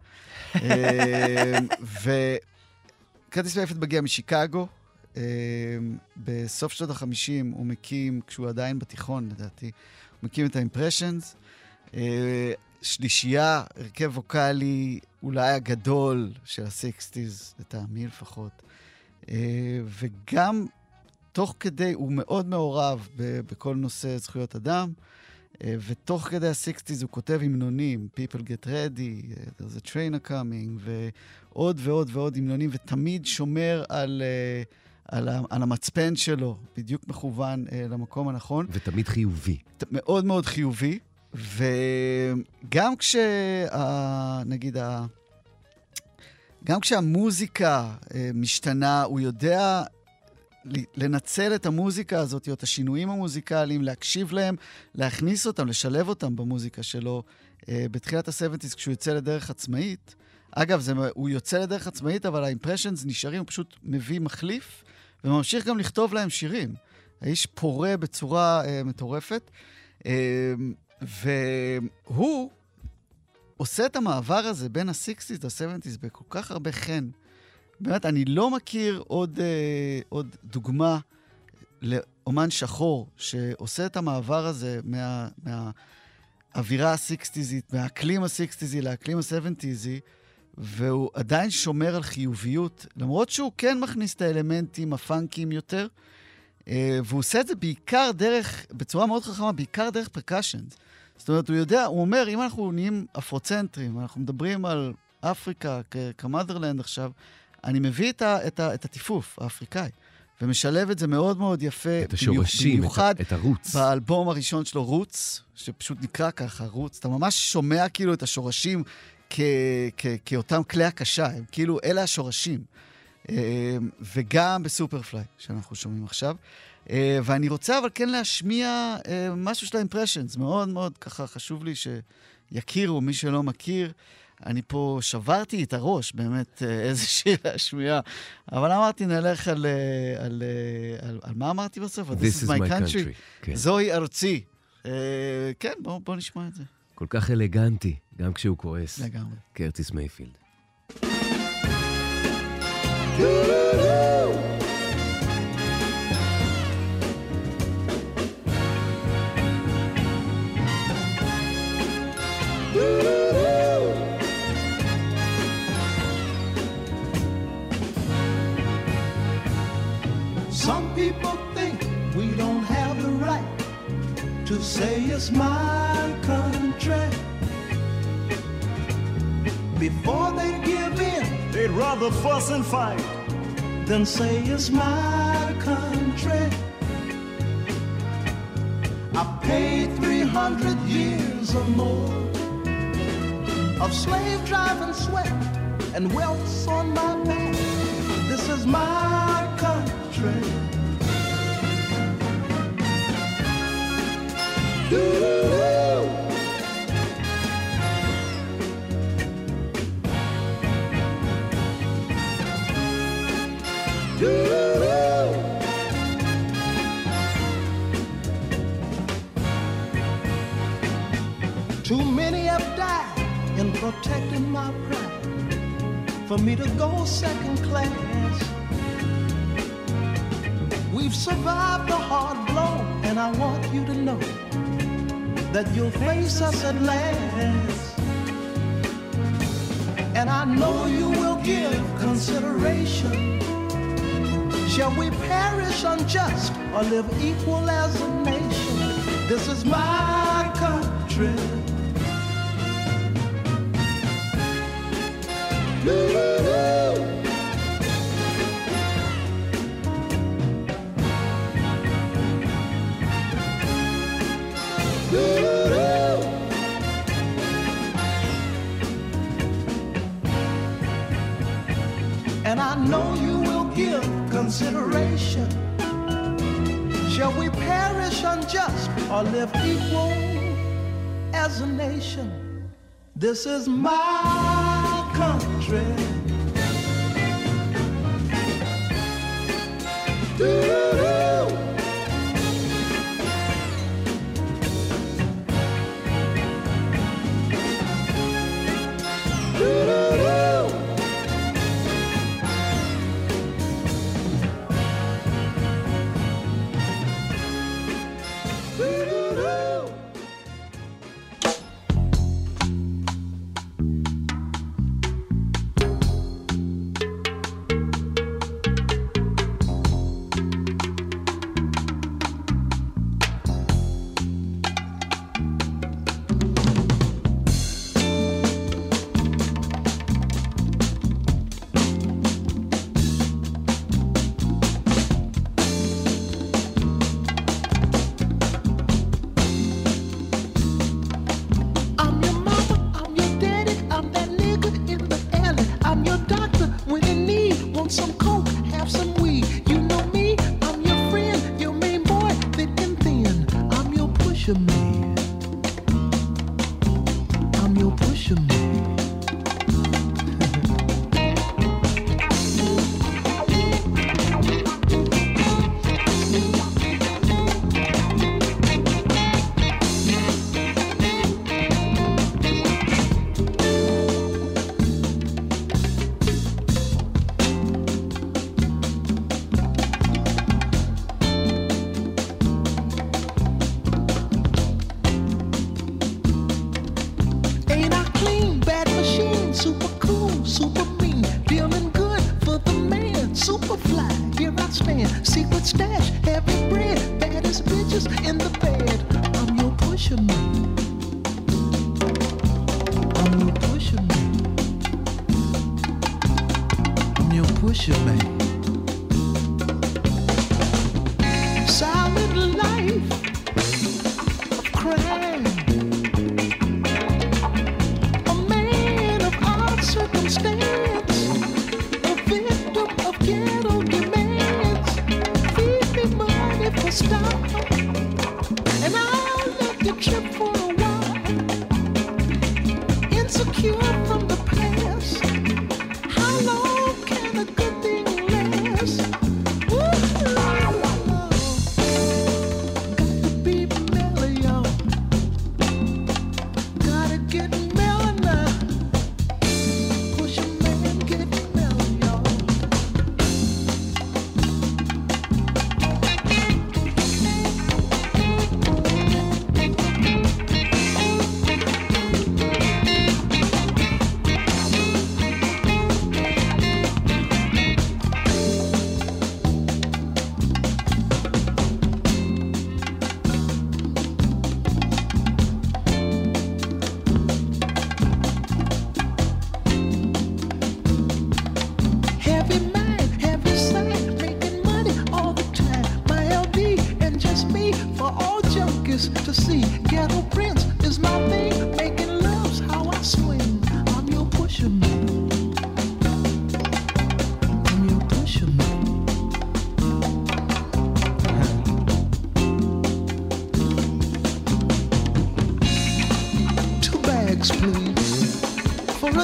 אה, וקרטיס מייפילד מגיע משיקגו. אה, בסוף שנות ה-50 הוא מקים, כשהוא עדיין בתיכון, לדעתי, מקים את ה Impressions. אה, שלישייה, הרכב ווקאלי אולי הגדול של ה sixties, לטעמי לפחות. אה, וגם תוך כדי, הוא מאוד מעורב בכל נושא זכויות אדם, אה, ותוך כדי הסיקסטיז הוא כותב המנונים, People get ready, there's a train a coming, ועוד ועוד ועוד המנונים, ותמיד שומר על, אה, על, ה- על המצפן שלו, בדיוק מכוון אה, למקום הנכון. ותמיד חיובי. מאוד מאוד חיובי, וגם כש... ה- נגיד, ה- גם כשהמוזיקה אה, משתנה, הוא יודע לנצל את המוזיקה הזאת, או את השינויים המוזיקליים, להקשיב להם, להכניס אותם, לשלב אותם במוזיקה שלו. אה, בתחילת ה-70's, כשהוא יוצא לדרך עצמאית, אגב, זה, הוא יוצא לדרך עצמאית, אבל האימפרשנס נשארים, הוא פשוט מביא מחליף, וממשיך גם לכתוב להם שירים. האיש פורה בצורה אה, מטורפת, אה, והוא עושה את המעבר הזה בין ה-60's ל-70's בכל כך הרבה חן. באמת, אני לא מכיר עוד, אה, עוד דוגמה לאומן שחור שעושה את המעבר הזה מה, מהאווירה ה-60'זית, מהאקלים ה-60'זי לאקלים ה-70'זי, והוא עדיין שומר על חיוביות, למרות שהוא כן מכניס את האלמנטים הפאנקיים יותר, אה, והוא עושה את זה בעיקר דרך, בצורה מאוד חכמה, בעיקר דרך פרקשנס. זאת אומרת, הוא יודע, הוא אומר, אם אנחנו נהיים אפרוצנטרים, אנחנו מדברים על אפריקה כמאדרלנד עכשיו, אני מביא את, ה, את, ה, את הטיפוף האפריקאי, ומשלב את זה מאוד מאוד יפה. את השורשים, במיוחד את, את הרוץ. באלבום הראשון שלו, רוץ, שפשוט נקרא ככה, רוץ. אתה ממש שומע כאילו את השורשים כ, כ, כאותם כלי הקשה, הם כאילו, אלה השורשים. אה, וגם בסופרפליי, שאנחנו שומעים עכשיו. אה, ואני רוצה אבל כן להשמיע אה, משהו של האימפרשנס, מאוד מאוד ככה חשוב לי שיכירו, מי שלא מכיר. אני פה שברתי את הראש, באמת, איזה שיר להשמיע. אבל אמרתי, נלך על, על, על, על מה אמרתי בסוף? This is my country. country. כן. זוהי ארצי. כן, בואו בוא נשמע את זה. כל כך אלגנטי, גם כשהוא כועס. לגמרי. קרטיס מייפילד. Some people think we don't have the right to say it's my country. Before they'd give in, they'd rather fuss and fight than say it's my country. I paid 300 years or more of slave driving sweat and welts on my back. This is my country. Doo-doo-doo. Too many have died in protecting my pride for me to go second class. We've survived the hard blow, and I want you to know that you'll face us at last. And I know you will give consideration. Shall we perish unjust or live equal as a nation? This is my country. Doo-doo-doo. And I know consideration. Shall we perish unjust or live equal as a nation? This is my country. Doo-doo-doo.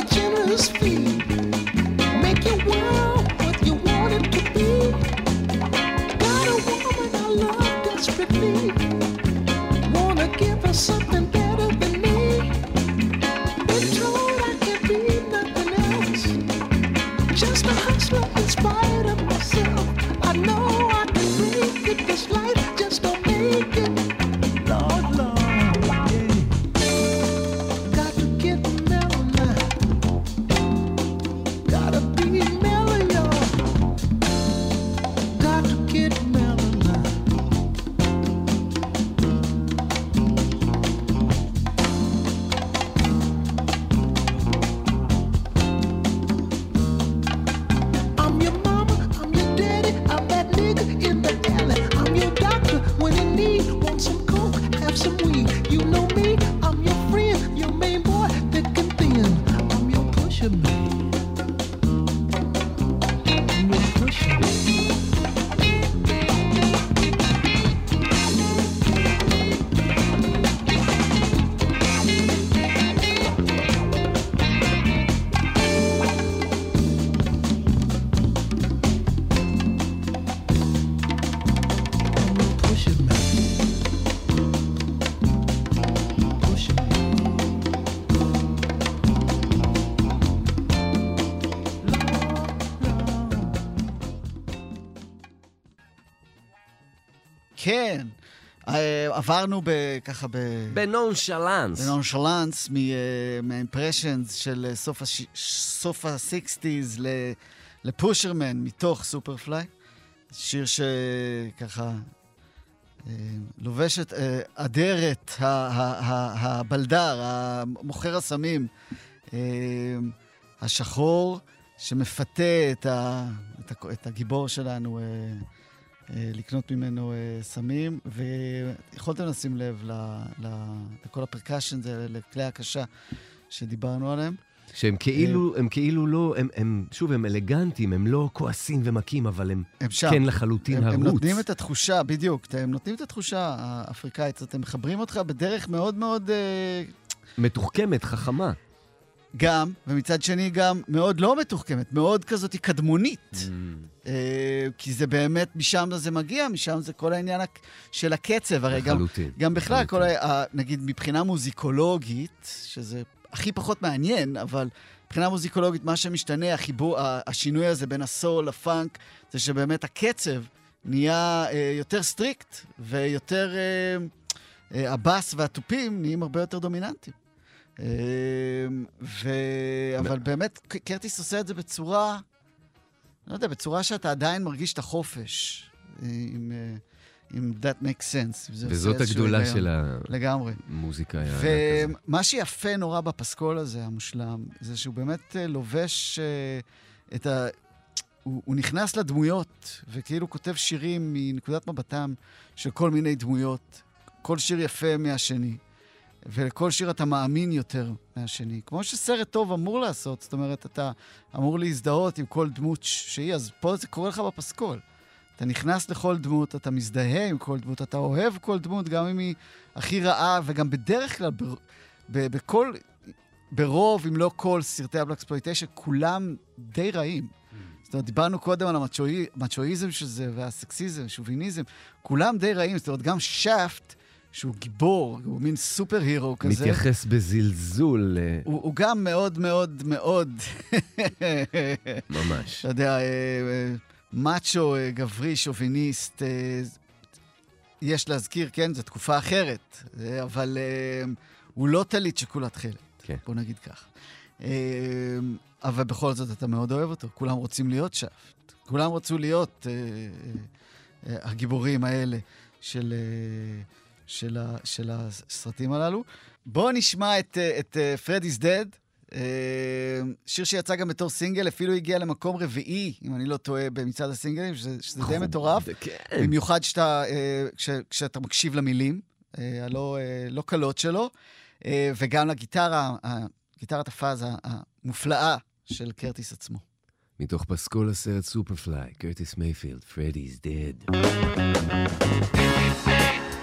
generous feet. עברנו ככה ב... בנונשלנס. בנונשלנס, מהאימפרשנס של אה, סוף, הש... סוף ה-60's לפושרמן מתוך סופרפליי. שיר שככה אה, לובש את אה, אדרת, הבלדר, המוכר הסמים, השחור, שמפתה את, ה, את, ה, את הגיבור שלנו, אה, לקנות ממנו אה, סמים, ויכולתם לשים לב ל, ל, לכל הפרקשן, לכלי הקשה שדיברנו עליהם. שהם אה, כאילו, הם כאילו לא, הם, הם, שוב, הם אלגנטים, הם לא כועסים ומכים, אבל הם, הם שם. כן לחלוטין הם, הרוץ. הם נותנים את התחושה, בדיוק, הם נותנים את התחושה האפריקאית, אתם מחברים אותך בדרך מאוד מאוד... מתוחכמת, חכמה. גם, ומצד שני גם מאוד לא מתוחכמת, מאוד כזאת קדמונית. אה, כי זה באמת, משם זה מגיע, משם זה כל העניין של הקצב. הרי גם, לחלוטין. גם בכלל, כל. ה... ה- נגיד מבחינה מוזיקולוגית, שזה הכי פחות מעניין, אבל מבחינה מוזיקולוגית, מה שמשתנה, החיבור, השינוי הזה בין הסול לפאנק, זה שבאמת הקצב נהיה אה, יותר strict, ויותר... אה, אה, הבאס והתופים נהיים הרבה יותר דומיננטיים. אה, ו... אבל באמת, קרטיס עושה את זה בצורה, לא יודע, בצורה שאתה עדיין מרגיש את החופש, אה, עם, אה, עם That makes sense. וזאת הגדולה. של. המוזיקה. ומה שיפה נורא בפסקול הזה, המושלם, זה שהוא באמת אה, לובש אה, את ה... הוא, הוא נכנס לדמויות, וכאילו כותב שירים מנקודת מבטם של כל מיני דמויות. כל שיר יפה מהשני, ולכל שיר אתה מאמין יותר מהשני. כמו שסרט טוב אמור לעשות, זאת אומרת, אתה אמור להזדהות עם כל דמות שהיא, אז פה זה קורה לך בפסקול. אתה נכנס לכל דמות, אתה מזדהה עם כל דמות, אתה אוהב כל דמות, גם אם היא הכי רעה, וגם בדרך כלל, ב, ב, בכל, ברוב, אם לא כל, סרטי הבלקספלויטיישן, כולם די רעים. זאת אומרת, דיברנו קודם על המצ'ואי- המצ'ואיזם של זה, והסקסיזם, שוביניזם, כולם די רעים. זאת אומרת, גם שאפט, שהוא גיבור, הוא מין סופר הירו כזה, מתייחס בזלזול, אה, הוא, הוא גם מאוד מאוד מאוד, ממש. אתה יודע, אה, אה, מאצ'ו, גברי, שוביניסט. יש להזכיר, כן, זו תקופה אחרת, אבל הוא לא טלית שכולה תכלת, כן. בוא נגיד. אה, אבל בכל זאת אתה מאוד אוהב אותו, כולם רוצים להיות שאפט. כולם רצו להיות הגיבורים האלה של, של, ה, של הסרטים הללו. בואו נשמע את, אה, את Freddy's Dead, אה, שיר שיצא גם בתור סינגל, אפילו הגיע למקום רביעי, אם אני לא טועה, במצעד הסינגלים, שזה, שזה די מטורף. כן. במיוחד שאתה, אה, כש, כשאתה מקשיב למילים אה, הלא לא קלות שלו, וגם לגיטרה, גיטרת הפאזה המופלאה של קרטיס עצמו. מתוך פסקול הסרט סופרפליי, קרטיס מייפילד, פרדי's dead.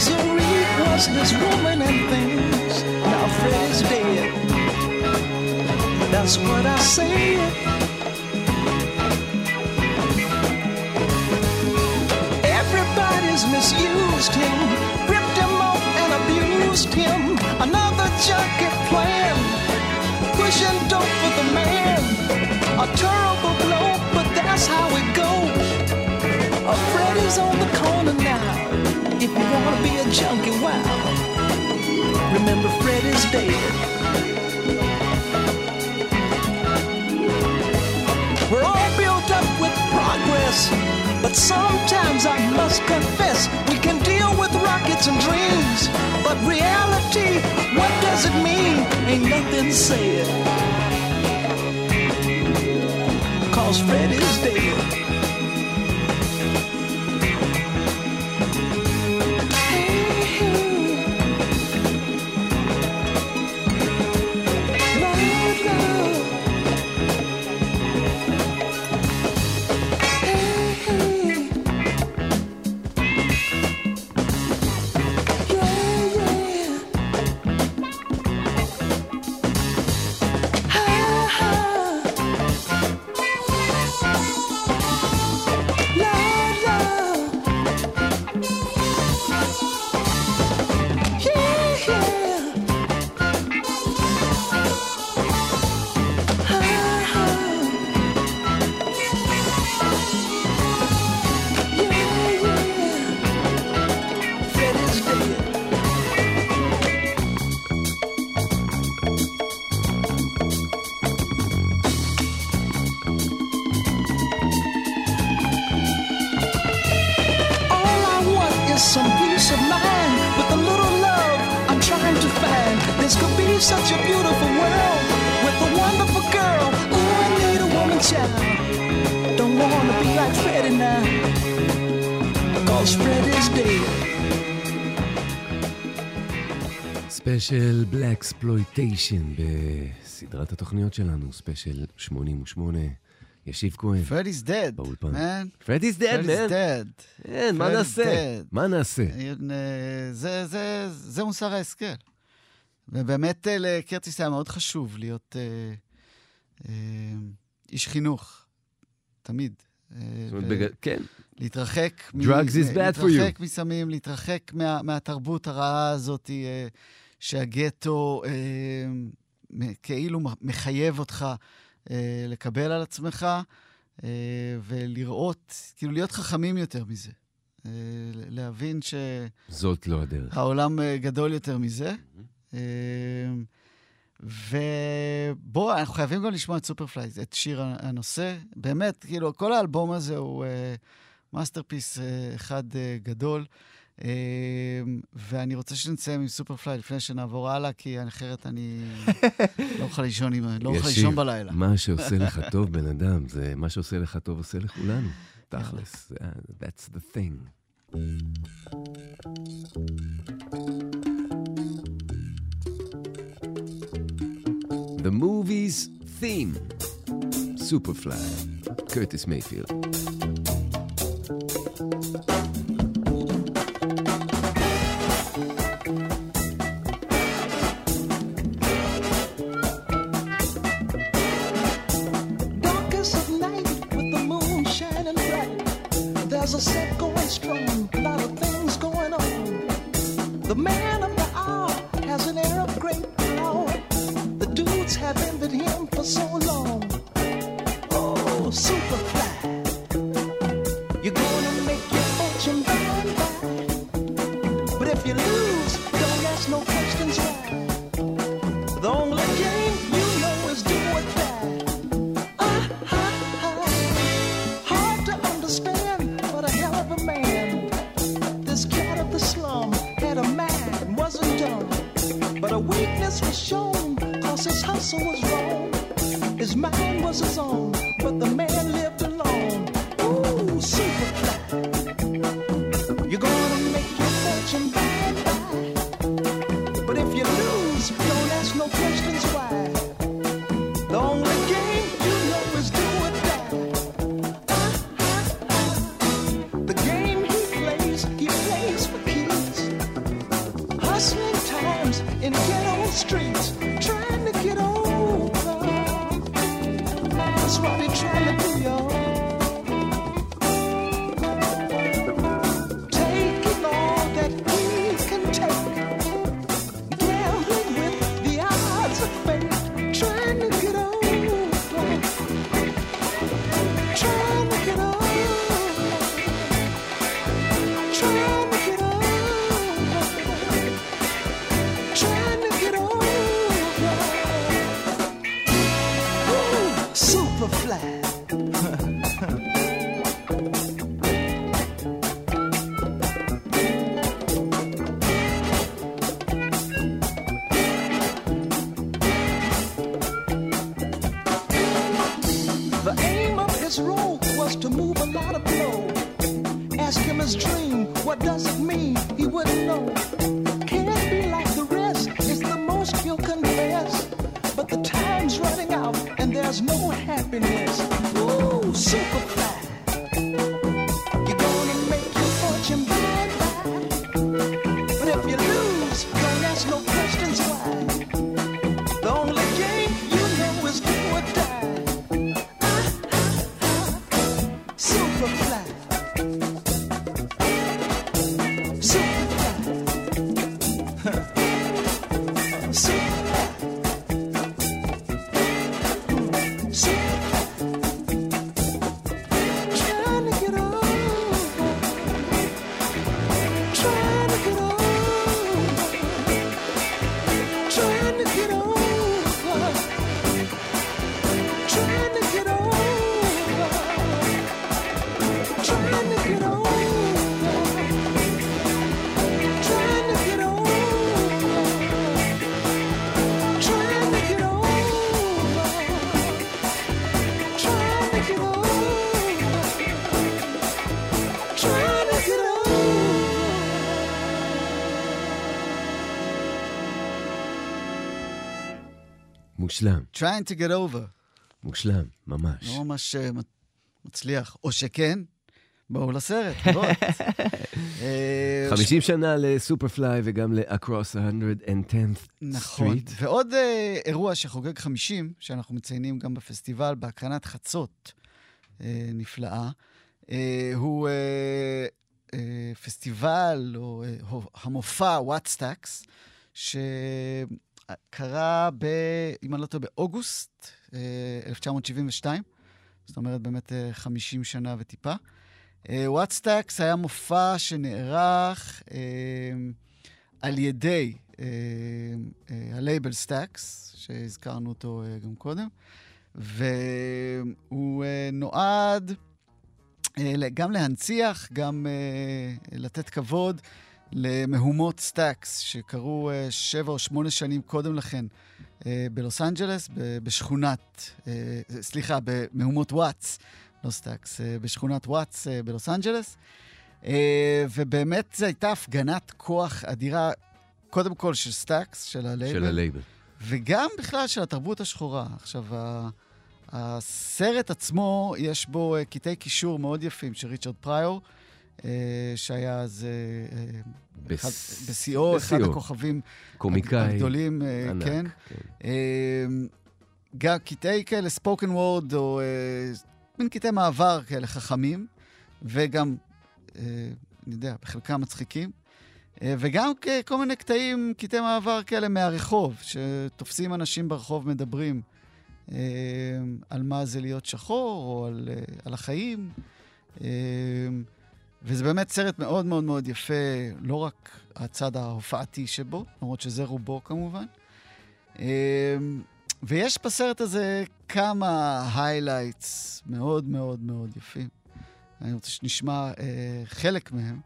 misery was this woman and things. Now Fred's dead. That's what I said. Everybody's misused him, ripped him off and abused him. Another junkie plan, pushing dope for the man. A terrible blow, but that's how it goes. Freddy's on the corner. If you wanna be a junkie, wow. Remember Freddy's dead. We're all built up with progress, but sometimes I must confess we can deal with rockets and dreams, but reality, what does it mean? Ain't nothing said. Cause Fred is dead. ספיישל Blaxploitation בסדרת התוכניות שלנו, ספיישל 88. ישיב כהן, Freddy's dead, באולפן. man. Freddy's dead, Freddy's man. dead. כן, מה נעשה? dead. מה נעשה? אה, זה, זה, זה מוסר ההשכל. ובאמת אה, לקרטיס היה מאוד חשוב להיות אה, אה, איש חינוך, תמיד. אה, זאת אומרת, ו- בג- כן, להתרחק, מ- Drugs is מ- bad for להתרחק מסמים, להתרחק מה, מהתרבות הרעה הזאת, שהגטו אה, כאילו מחייב אותך אה, לקבל על עצמך, אה, ולראות, כאילו להיות חכמים יותר מזה. אה, להבין זאת לא הדרך. שהעולם אה, גדול יותר מזה. אה, ובוא, אנחנו חייבים גם לשמוע את Super Fly, את שיר הנושא. באמת, כאילו, כל האלבום הזה הוא masterpiece uh, אחד uh, גדול. ואני רוצה שנסיים עם סופרפליי לפני שנעבור הלאה, כי אחרת אני לא אוכל לישון, לא אוכל לישון בלילה. מה שעושה לך טוב, בן אדם, זה מה שעושה לך טוב עושה לכולנו. תכלס, that's the thing. The movie's theme, Superfly, Curtis Mayfield. Him for so long. Oh, Superfly, מושלם, Trying to get over. מושלם, ממש. לא ממש אה, מצליח. או שכן, בואו לסרט, לראות. אה, 50 שנה ל Super Fly וגם ל-Across 110th נכון. Street. ועוד אה, אירוע שחוגג 50, שאנחנו מציינים גם בפסטיבל, בהקרנת חצות אה, נפלאה, אה, הוא אה, אה, פסטיבל, או אה, המופע Wattstax, שקרה, ב, אם אני לא טועה, באוגוסט אה, 1972, זאת אומרת באמת אה, 50 שנה וטיפה. Wattstax היה מופע שנערך אה, על ידי אה, אה, הלייבל Stax, שהזכרנו אותו אה, גם קודם, והוא אה, נועד אה, גם להנציח, גם אה, לתת כבוד למהומות Stax, שקרו אה, שבע או שמונה שנים קודם לכן אה, בלוס אנג'לס, בשכונת, אה, סליחה, במהומות וואטס, לא Stax, בשכונת וואטס בלוס אנג'לס. ובאמת זו הייתה הפגנת כוח אדירה, קודם כל של Stax, של הלייבל. של הלייבל. וגם בכלל של התרבות השחורה. עכשיו, הסרט עצמו, יש בו קטעי קישור מאוד יפים של ריצ'רד פריור, שהיה אז אה, אה, בס- בשיאו, אחד. הכוכבים קומיקאי הגדולים, אה, ענק. כן. כן. אה, קטעי כאלה, ספוקן וורד, או אה, מין קטעי מעבר כאלה חכמים, וגם, אה, אני יודע, בחלקם מצחיקים. אה, וגם כל מיני קטעים, קטעי מעבר כאלה מהרחוב, שתופסים אנשים ברחוב מדברים אה, על מה זה להיות שחור, או על, אה, על החיים. אה, וזה באמת סרט מאוד מאוד מאוד יפה, לא רק הצד ההופעתי שבו, למרות שזה רובו כמובן. אה, ויש בסרט הזה כמה highlights מאוד מאוד מאוד יפים. אני רוצה שנשמע אה, חלק מהם.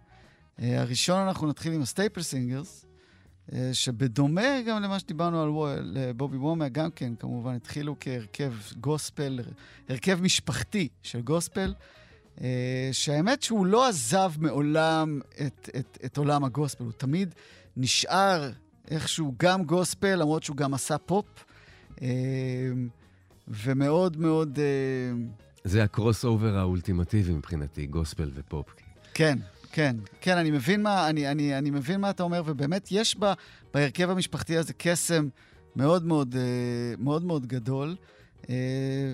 אה, הראשון, אנחנו נתחיל עם ה Staple Singers, אה, שבדומה גם למה שדיברנו על וו- לבובי וומאק, גם כן, כמובן, התחילו כהרכב גוספל, הרכב משפחתי של גוספל, אה, שהאמת שהוא לא עזב מעולם את, את, את עולם הגוספל, הוא תמיד נשאר איכשהו גם גוספל, למרות שהוא גם עשה פופ, אה, ומאוד מאוד... אה, זה ה crossover האולטימטיבי מבחינתי, גוספל ופופ. כן, כן, כן, אני מבין מה, אני, אני, אני מבין מה אתה אומר, ובאמת יש בה, בהרכב המשפחתי הזה קסם מאוד מאוד, אה, מאוד, מאוד גדול, אה,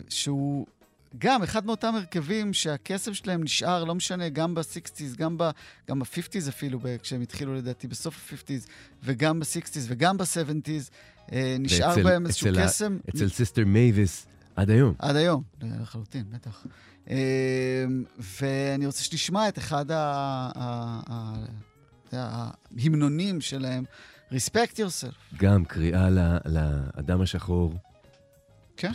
שהוא גם אחד מאותם הרכבים שהקסם שלהם נשאר, לא משנה, גם ב-60's, גם ב- גם ב-50's אפילו, כשהם התחילו לדעתי בסוף ה-50's, וגם ב-60's וגם ב-70's, אה, נשאר ואצל- בהם איזשהו אצל ה- קסם. אצל sister מייביס עד היום. עד היום, לחלוטין, בטח. אמ, ואני רוצה שתשמע את אחד ה- ה- ה- ההמנונים שלהם, Respect yourself. גם קריאה לאדם השחור, כן.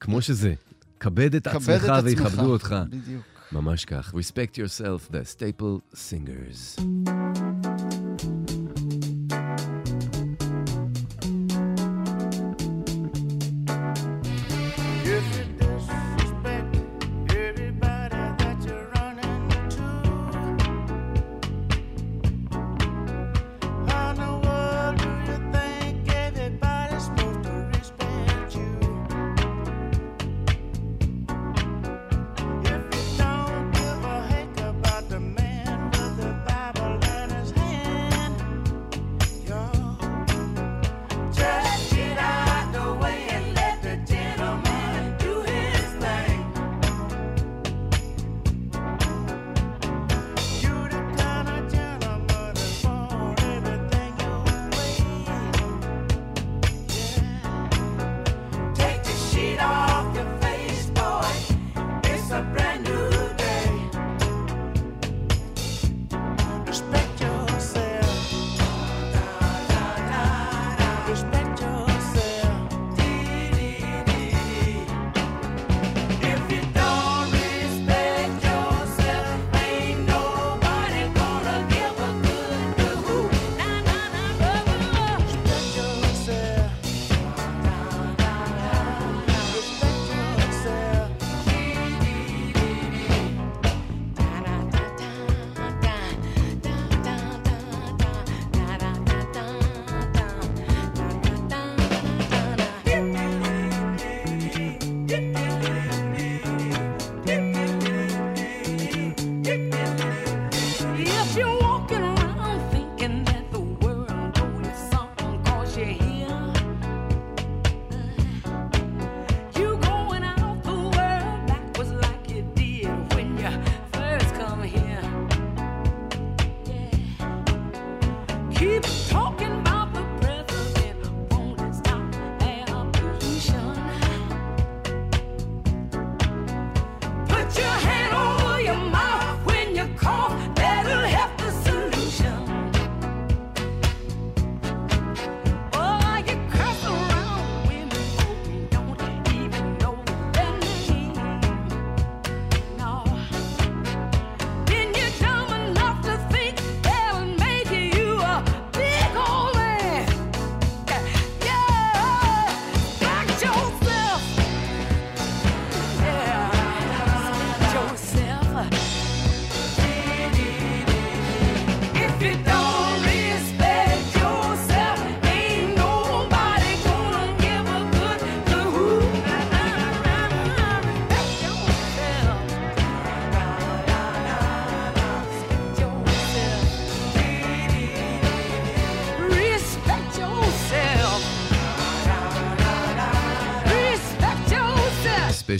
כמו שזה, כבד את כבד עצמך את עצמך. ויכבדו אותך. בדיוק. ממש כך. Respect yourself, the staple singers.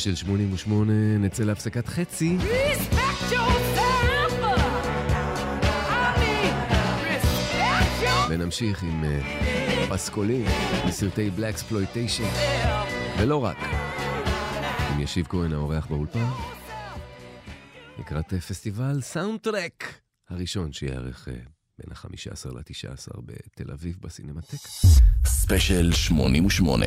ספיישל 88, נצא להפסקת חצי. ונמשיך עם uh, פסקולים מסרטי Blaxploitation, ולא רק. עם ישיב כהן האורח באולפן, לקראת uh, פסטיבל Soundtrack הראשון שייערך uh, בין ה-15 ל-19 בתל אביב בסינמטק. ספיישל 88.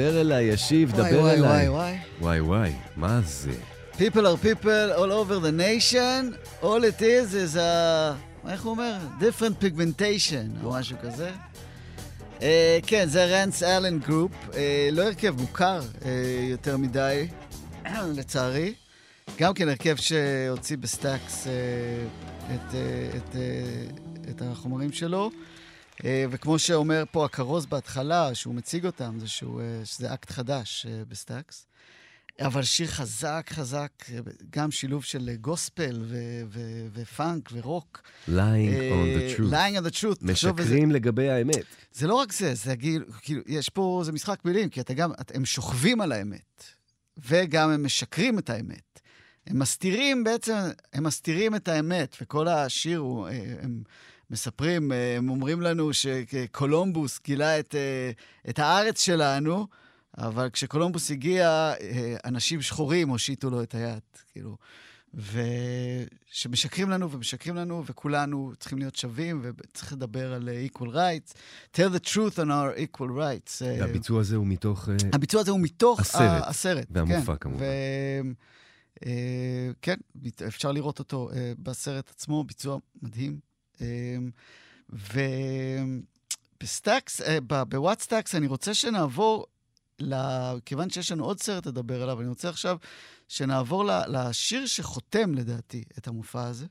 דבר אליי, ישיב, וואי, דבר וואי, אליי. וואי, וואי וואי. וואי, מה זה? People are people all over the nation, all it is is a... איך הוא אומר? different pigmentation, או משהו כזה. Uh, כן, זה Rance Allen Group, uh, לא הרכב מוכר uh, יותר מדי, לצערי. גם כן הרכב שהוציא ב Stax uh, את, uh, את, uh, את החומרים שלו. Uh, וכמו שאומר פה הכרוז בהתחלה, שהוא מציג אותם, זה שהוא, uh, שזה אקט חדש uh, ב Stax. אבל שיר חזק, חזק, גם שילוב של גוספל ו- ו- ופאנק ורוק. lying on the truth. lying on the truth. משקרים לגבי האמת. זה לא רק זה, זה כאילו, כאילו, יש פה, זה משחק מילים, כי אתה גם, את- הם שוכבים על האמת, וגם הם משקרים את האמת. הם מסתירים בעצם, הם מסתירים את האמת, וכל השיר הוא, אה, הם מספרים, אה, הם אומרים לנו שקולומבוס גילה את, אה, את הארץ שלנו, אבל כשקולומבוס הגיע, אה, אנשים שחורים הושיטו לו את היד, כאילו. ושמשקרים לנו ומשקרים לנו, וכולנו צריכים להיות שווים, וצריך לדבר על equal rights. tell the truth on our equal rights. והביצוע הזה הוא מתוך... הביצוע הזה הוא מתוך הסרט. הסרט. והמופע, כן. כמובן. אה, כן, אפשר לראות אותו בסרט עצמו, ביצוע מדהים. אה, וב Stax, אה, ב Wattstax, אני רוצה שנעבור, כיוון שיש לנו עוד סרט לדבר עליו, אני רוצה עכשיו שנעבור לשיר שחותם, לדעתי, את המופע הזה.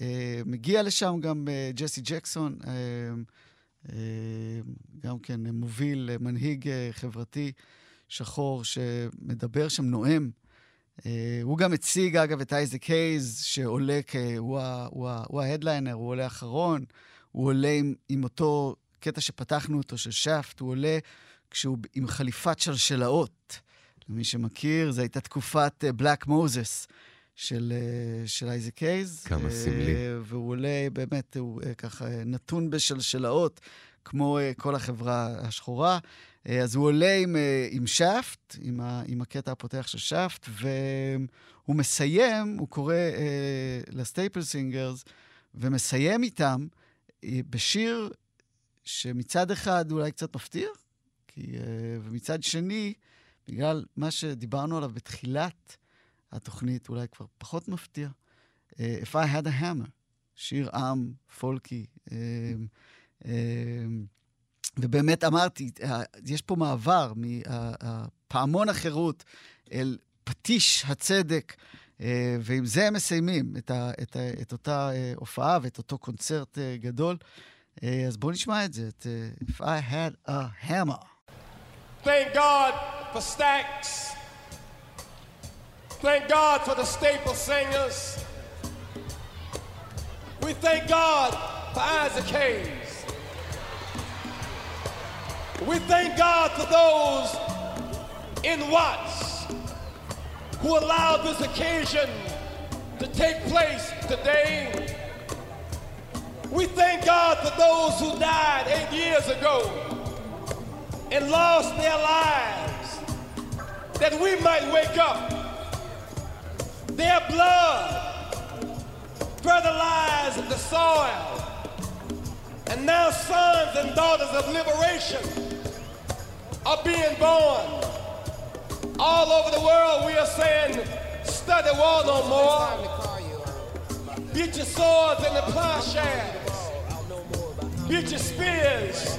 אה, מגיע לשם גם אה, ג'סי ג'קסון, גם כן מוביל, מנהיג חברתי שחור שמדבר שם, נואם. אה, הוא גם הציג, אגב, את אייזק הייז, שעולה כ... הוא, ה- הוא, ה- הוא ההדליינר, הוא עולה אחרון. הוא עולה עם, עם אותו קטע שפתחנו אותו, של שאפט, הוא עולה כשהוא עם חליפת שלשלאות. למי שמכיר, זו הייתה תקופת בלק מוזס של, אה, של אייזק הייז. כמה אה, סמלי. והוא עולה, באמת, הוא אה, ככה אה, נתון בשלשלאות, כמו אה, כל החברה השחורה. אה, אז הוא עולה עם, אה, עם Shaft, עם, ה, עם הקטע הפותח של Shaft, והוא מסיים, הוא קורא אה, ל Staple Singers, ומסיים איתם אה, בשיר שמצד אחד אולי קצת מפתיע, כי, אה, ומצד שני, בגלל מה שדיברנו עליו בתחילת התוכנית, אולי כבר פחות מפתיע. אה, If I had a hammer, שיר עם, פולקי. אה, אה, ובאמת אמרתי, אה, יש פה מעבר מפעמון החירות אל פטיש הצדק, אה, ועם זה הם מסיימים את, ה, את, ה, את אותה אה, הופעה ואת אותו קונצרט אה, גדול. אה, אז בואו נשמע את זה, את אה, If I had a hammer. Thank God for Stax. Thank God for the staple singers. We thank God for Isaac Hayes. We thank God for those in Watts who allowed this occasion to take place today. We thank God for those who died eight years ago and lost their lives that we might wake up. Their blood fertilized the soil. And now sons and daughters of liberation are being born. All over the world, we are saying, study war no more. Get your swords and the plowshares. Get your spears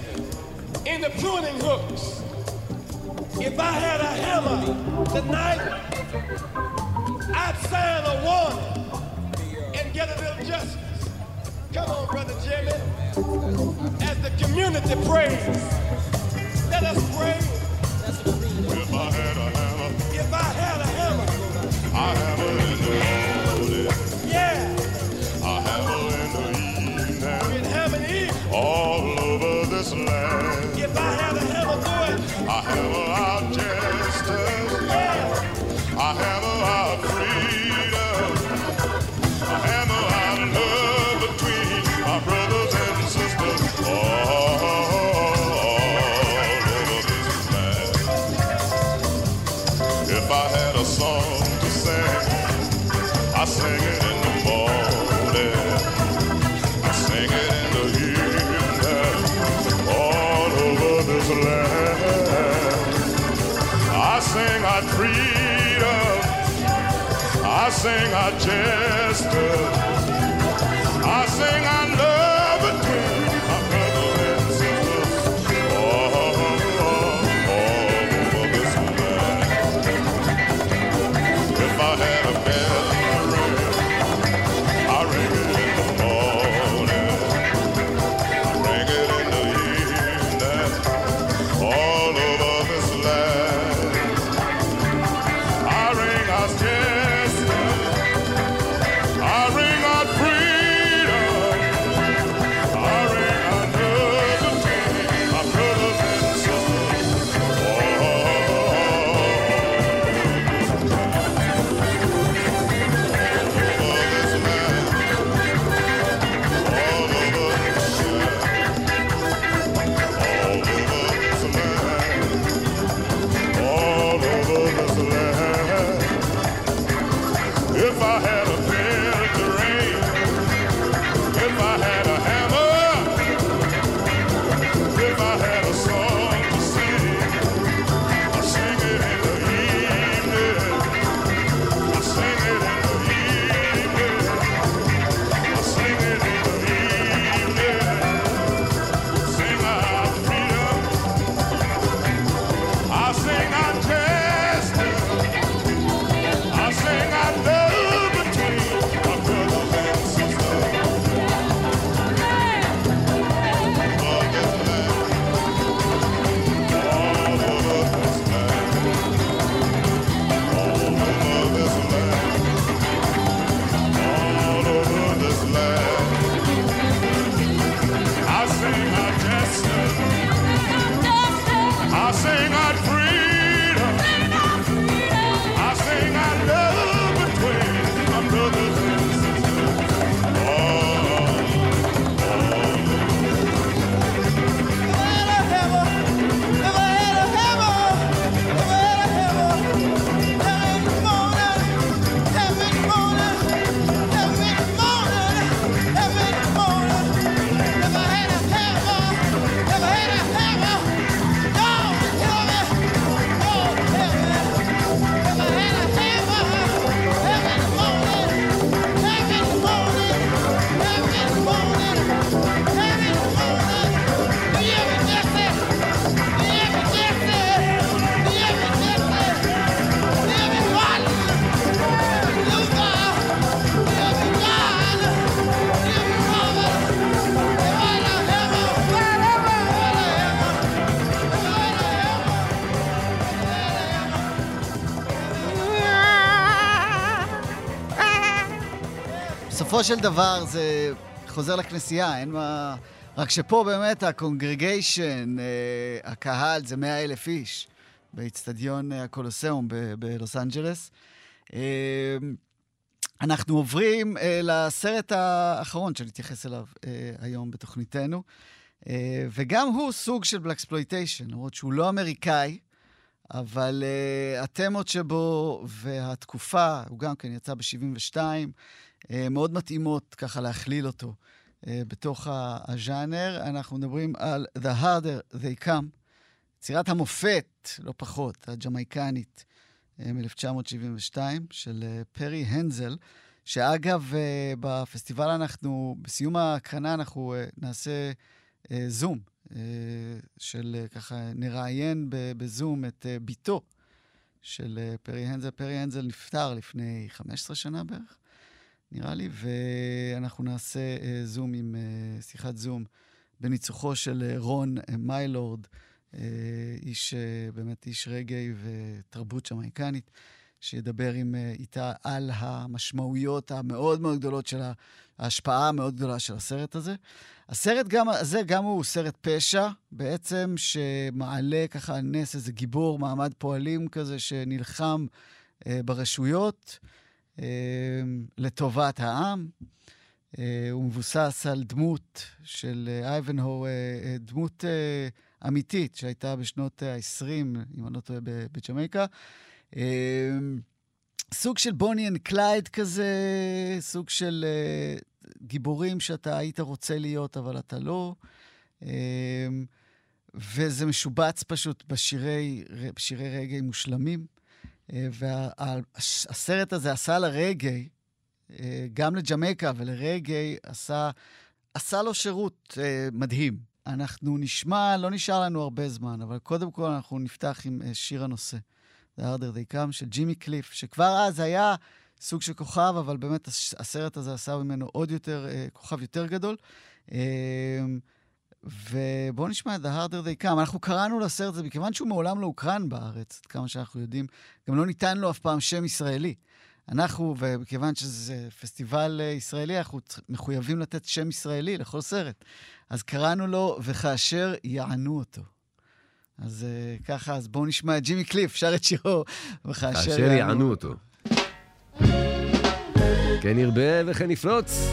in the pruning hooks. If I had a hammer tonight, I'd sign a warning and get a little justice. Come on, Brother Jimmy. As the community prays, let us pray. If I had a hammer, If I had a hammer, I hammer in the morning, yeah, I hammer in the evening, we'd hammer eat. all over this land. If I had a hammer, do it. I hammer out justice, Yeah, I hammer sing, I treat of. I sing, I jest. I sing, I בסופו של דבר זה חוזר לכנסייה, אין מה... רק שפה באמת ה congregation, אה, הקהל, זה מאה אלף איש באיצטדיון אה, הקולוסיאום בלוס אנג'לס. אה, אנחנו עוברים לסרט האחרון שנתייחס אליו אה, היום בתוכניתנו, וגם הוא סוג של Blaxploitation, למרות שהוא לא אמריקאי, אבל uh, התמות שבו והתקופה, הוא גם כן יצא ב-72, uh, מאוד מתאימות ככה להכליל אותו uh, בתוך הז'אנר. אנחנו מדברים על The Harder They Come, יצירת המופת, לא פחות, הג'מייקנית uh, מ-1972, של uh, פרי הנזל, שאגב, uh, בפסטיבל אנחנו, בסיום ההקרנה אנחנו uh, נעשה זום. אה, של אה, ככה, נראיין בזום את אה, בתו של פרי הנזל. פרי הנזל נפטר לפני 15 שנה בערך, נראה לי, ואנחנו נעשה זום עם, שיחת זום בניצוחו של רון מיילורד, איש, באמת איש רגעי ותרבות ג'מייקנית, שידבר עם איתה על המשמעויות המאוד מאוד גדולות של ההשפעה המאוד גדולה של הסרט הזה. הסרט גם, הזה גם הוא סרט פשע, בעצם, שמעלה ככה על נס איזה גיבור מעמד פועלים כזה שנלחם אה, ברשויות אה, לטובת העם. אה, הוא מבוסס על דמות של אה, אייבנהו, אה, אה, דמות אה, אמיתית שהייתה בשנות ה-20, אם אני לא טועה, בג'מייקה. אה, סוג של Bonnie and Clyde כזה, סוג של אה, גיבורים שאתה היית רוצה להיות, אבל אתה לא. אה, וזה משובץ פשוט בשירי, בשירי רגעי מושלמים. והסרט הזה עשה לרגעי, אה, גם לג'מייקה ולרגעי, עשה, עשה לו שירות אה, מדהים. אנחנו נשמע, לא נשאר לנו הרבה זמן, אבל קודם כל אנחנו נפתח עם אה, שיר הנושא. The Harder They Come של ג'ימי קליף, שכבר אז היה סוג של כוכב, אבל באמת הס- הסרט הזה עשה ממנו עוד יותר, אה, כוכב יותר גדול. אה, ובואו נשמע את The Harder They Come. אנחנו קראנו לסרט הזה, מכיוון שהוא מעולם לא הוקרן בארץ, עד כמה שאנחנו יודעים, גם לא ניתן לו אף פעם שם ישראלי. אנחנו, ומכיוון שזה פסטיבל אה, ישראלי, אנחנו מחויבים לתת שם ישראלי לכל סרט. אז קראנו לו וכאשר יענו אותו. אז uh, ככה, אז בואו נשמע את ג'ימי קליף, שר את שירו, וכאשר כאשר יענו אותו. כן ירבה וכן יפרוץ.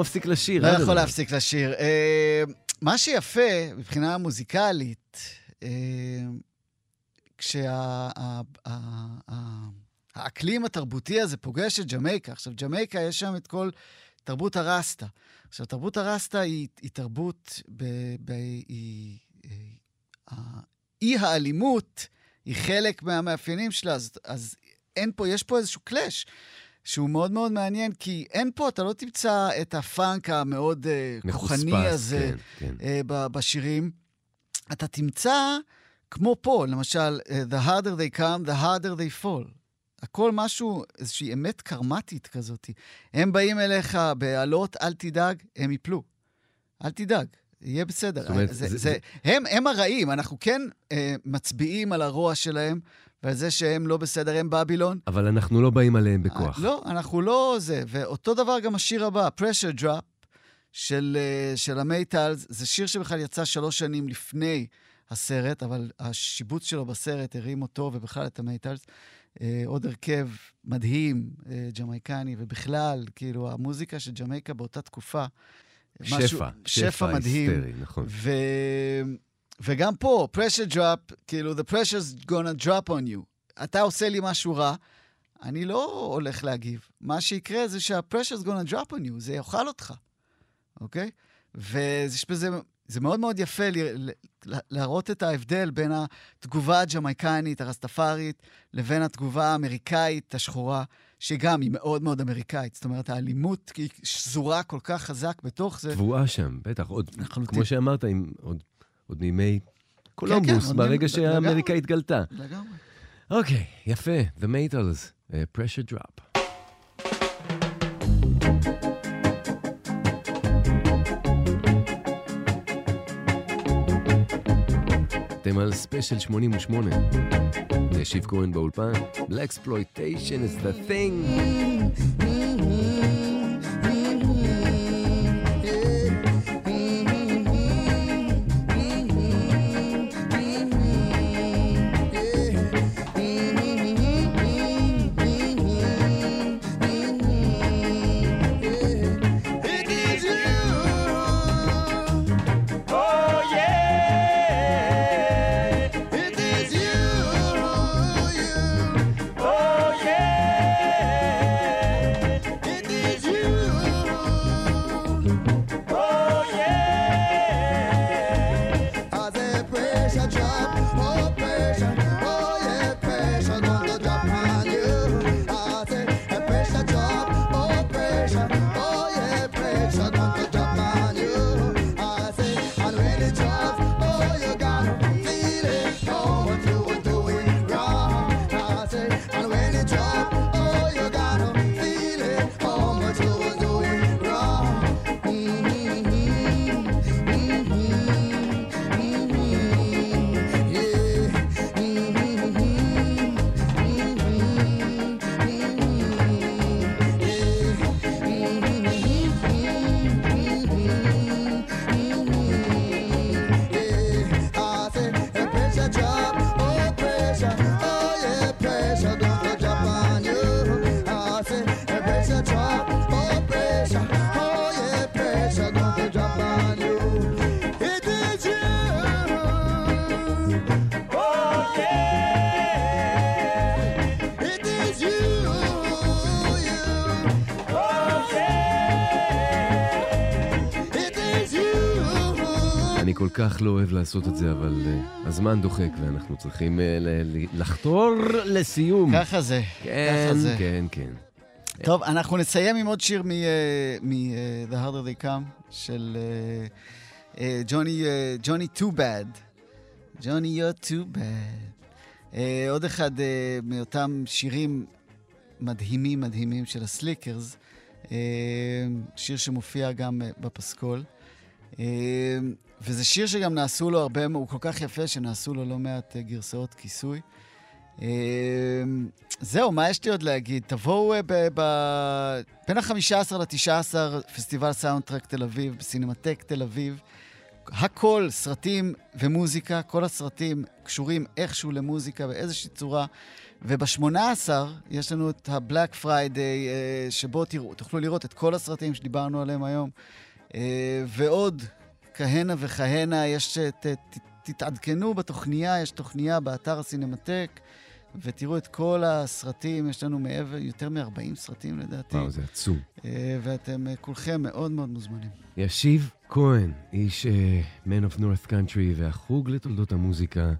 מפסיק לשיר. לא. יכול להפסיק לשיר. אה, מה שיפה מבחינה מוזיקלית, אה, כשהאקלים התרבותי הזה פוגש את ג'מייקה, עכשיו, ג'מייקה, יש שם את כל תרבות הרסטה. עכשיו, תרבות הרסטה היא, היא תרבות, ב, ב, היא, אה, אי האלימות היא חלק מהמאפיינים שלה, אז, אז אין פה, יש פה איזשהו קלאש. שהוא מאוד מאוד מעניין, כי אין פה, אתה לא תמצא את הפאנק המאוד uh, כוחני הזה כן, כן. ב- בשירים. אתה תמצא, כמו פה, למשל, uh, The harder they come, the harder they fall. הכל משהו, איזושהי אמת קרמטית כזאת. הם באים אליך בעלות, אל תדאג, הם יפלו. אל תדאג, יהיה בסדר. זאת אומרת, זה, זה- זה, הם, הם הרעים, אנחנו כן uh, מצביעים על הרוע שלהם ועל זה שהם לא בסדר, הם Babylon. אבל אנחנו לא באים עליהם בכוח. לא, אנחנו לא זה. ואותו דבר גם השיר הבא, Pressure Drop של, אה, של ה Maytals, זה שיר שבכלל יצא שלוש שנים לפני הסרט, אבל השיבוץ שלו בסרט הרים אותו ובכלל את ה Maytals. אה, עוד הרכב מדהים, אה, ג'מייקני, ובכלל, כאילו, המוזיקה של ג'מייקה באותה תקופה. שפע, משהו- שפע שפע מדהים. היסטרי, נכון. ו... וגם פה, pressure drop, כאילו, the pressure's gonna drop on you. אתה עושה לי משהו רע, אני לא הולך להגיב. מה שיקרה זה שה-pressure's gonna drop on you, זה יאכל אותך, אוקיי? ויש בזה, זה מאוד מאוד יפה ל- ל- להראות את ההבדל בין התגובה הג'מייקנית, הרסטפארית, לבין התגובה האמריקאית, השחורה, שגם היא מאוד מאוד אמריקאית. זאת אומרת, האלימות היא שזורה כל כך חזק בתוך זה. טבוע שם, בטח. עוד, לחלוטין. כמו שאמרת, עם, עוד, עוד מימי קולומבוס, עוד ברגע מימי- שהאמריקה לגמרי. התגלתה. לגמרי. אוקיי, יפה. The Maytals, uh, pressure drop. אתם על ספיישל 88. ישיב כהן באולפן. Blaxploitation is the thing. כך לא אוהב לעשות את זה, אבל uh, הזמן דוחק ואנחנו צריכים uh, לחתור לסיום. ככה זה, כן, ככה זה. כן, כן. טוב, אנחנו נסיים עם עוד שיר מ-The Harder They Come, של אה, ג'וני, ג'וני Too Bad. ג'וני, you're too bad. אה, עוד אחד אה, מאותם שירים מדהימים מדהימים של הסליקרס, אה, שיר שמופיע גם אה, בפסקול. וזה שיר שגם נעשו לו הרבה, הוא כל כך יפה שנעשו לו לא מעט אה, גרסאות כיסוי. אמ, זהו, מה יש לי עוד להגיד? תבואו אה, ב- בין ה-15 ל-19, פסטיבל סאונדטרק תל אביב, בסינמטק תל אביב. הכל, סרטים ומוזיקה, כל הסרטים קשורים איכשהו למוזיקה באיזושהי צורה. וב-18 יש לנו את ה-Black Friday, אה, שבו תראו, תוכלו לראות את כל הסרטים שדיברנו עליהם היום, ועוד כהנה וכהנה, יש... ת, ת, תתעדכנו בתוכניה, יש תוכניה באתר הסינמטק, ותראו את כל הסרטים, יש לנו מעבר, יותר מ-40 סרטים לדעתי. וואו, זה עצום. אה, ואתם אה, כולכם מאוד מאוד מוזמנים. ישיב כהן, איש uh, Man of North Country והחוג לתולדות המוזיקה,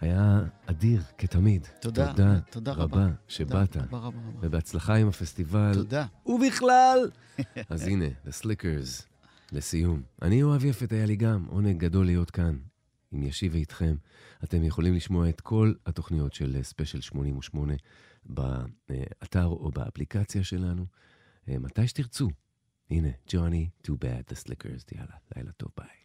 היה אדיר כתמיד. תודה, תודה, תודה רבה. רבה שבאת. תודה רבה רבה. ובהצלחה עם הפסטיבל. תודה. ובכלל! אז הנה, The Slickers. לסיום, אני יואב יפת, היה לי גם עונג גדול להיות כאן. אם ישיב איתכם, אתם יכולים לשמוע את כל התוכניות של אה, ספיישל 88 באתר או באפליקציה שלנו, אה, מתי שתרצו. הנה, Johnny Too Bad, The Slickers, יאללה, לילה טוב, ביי.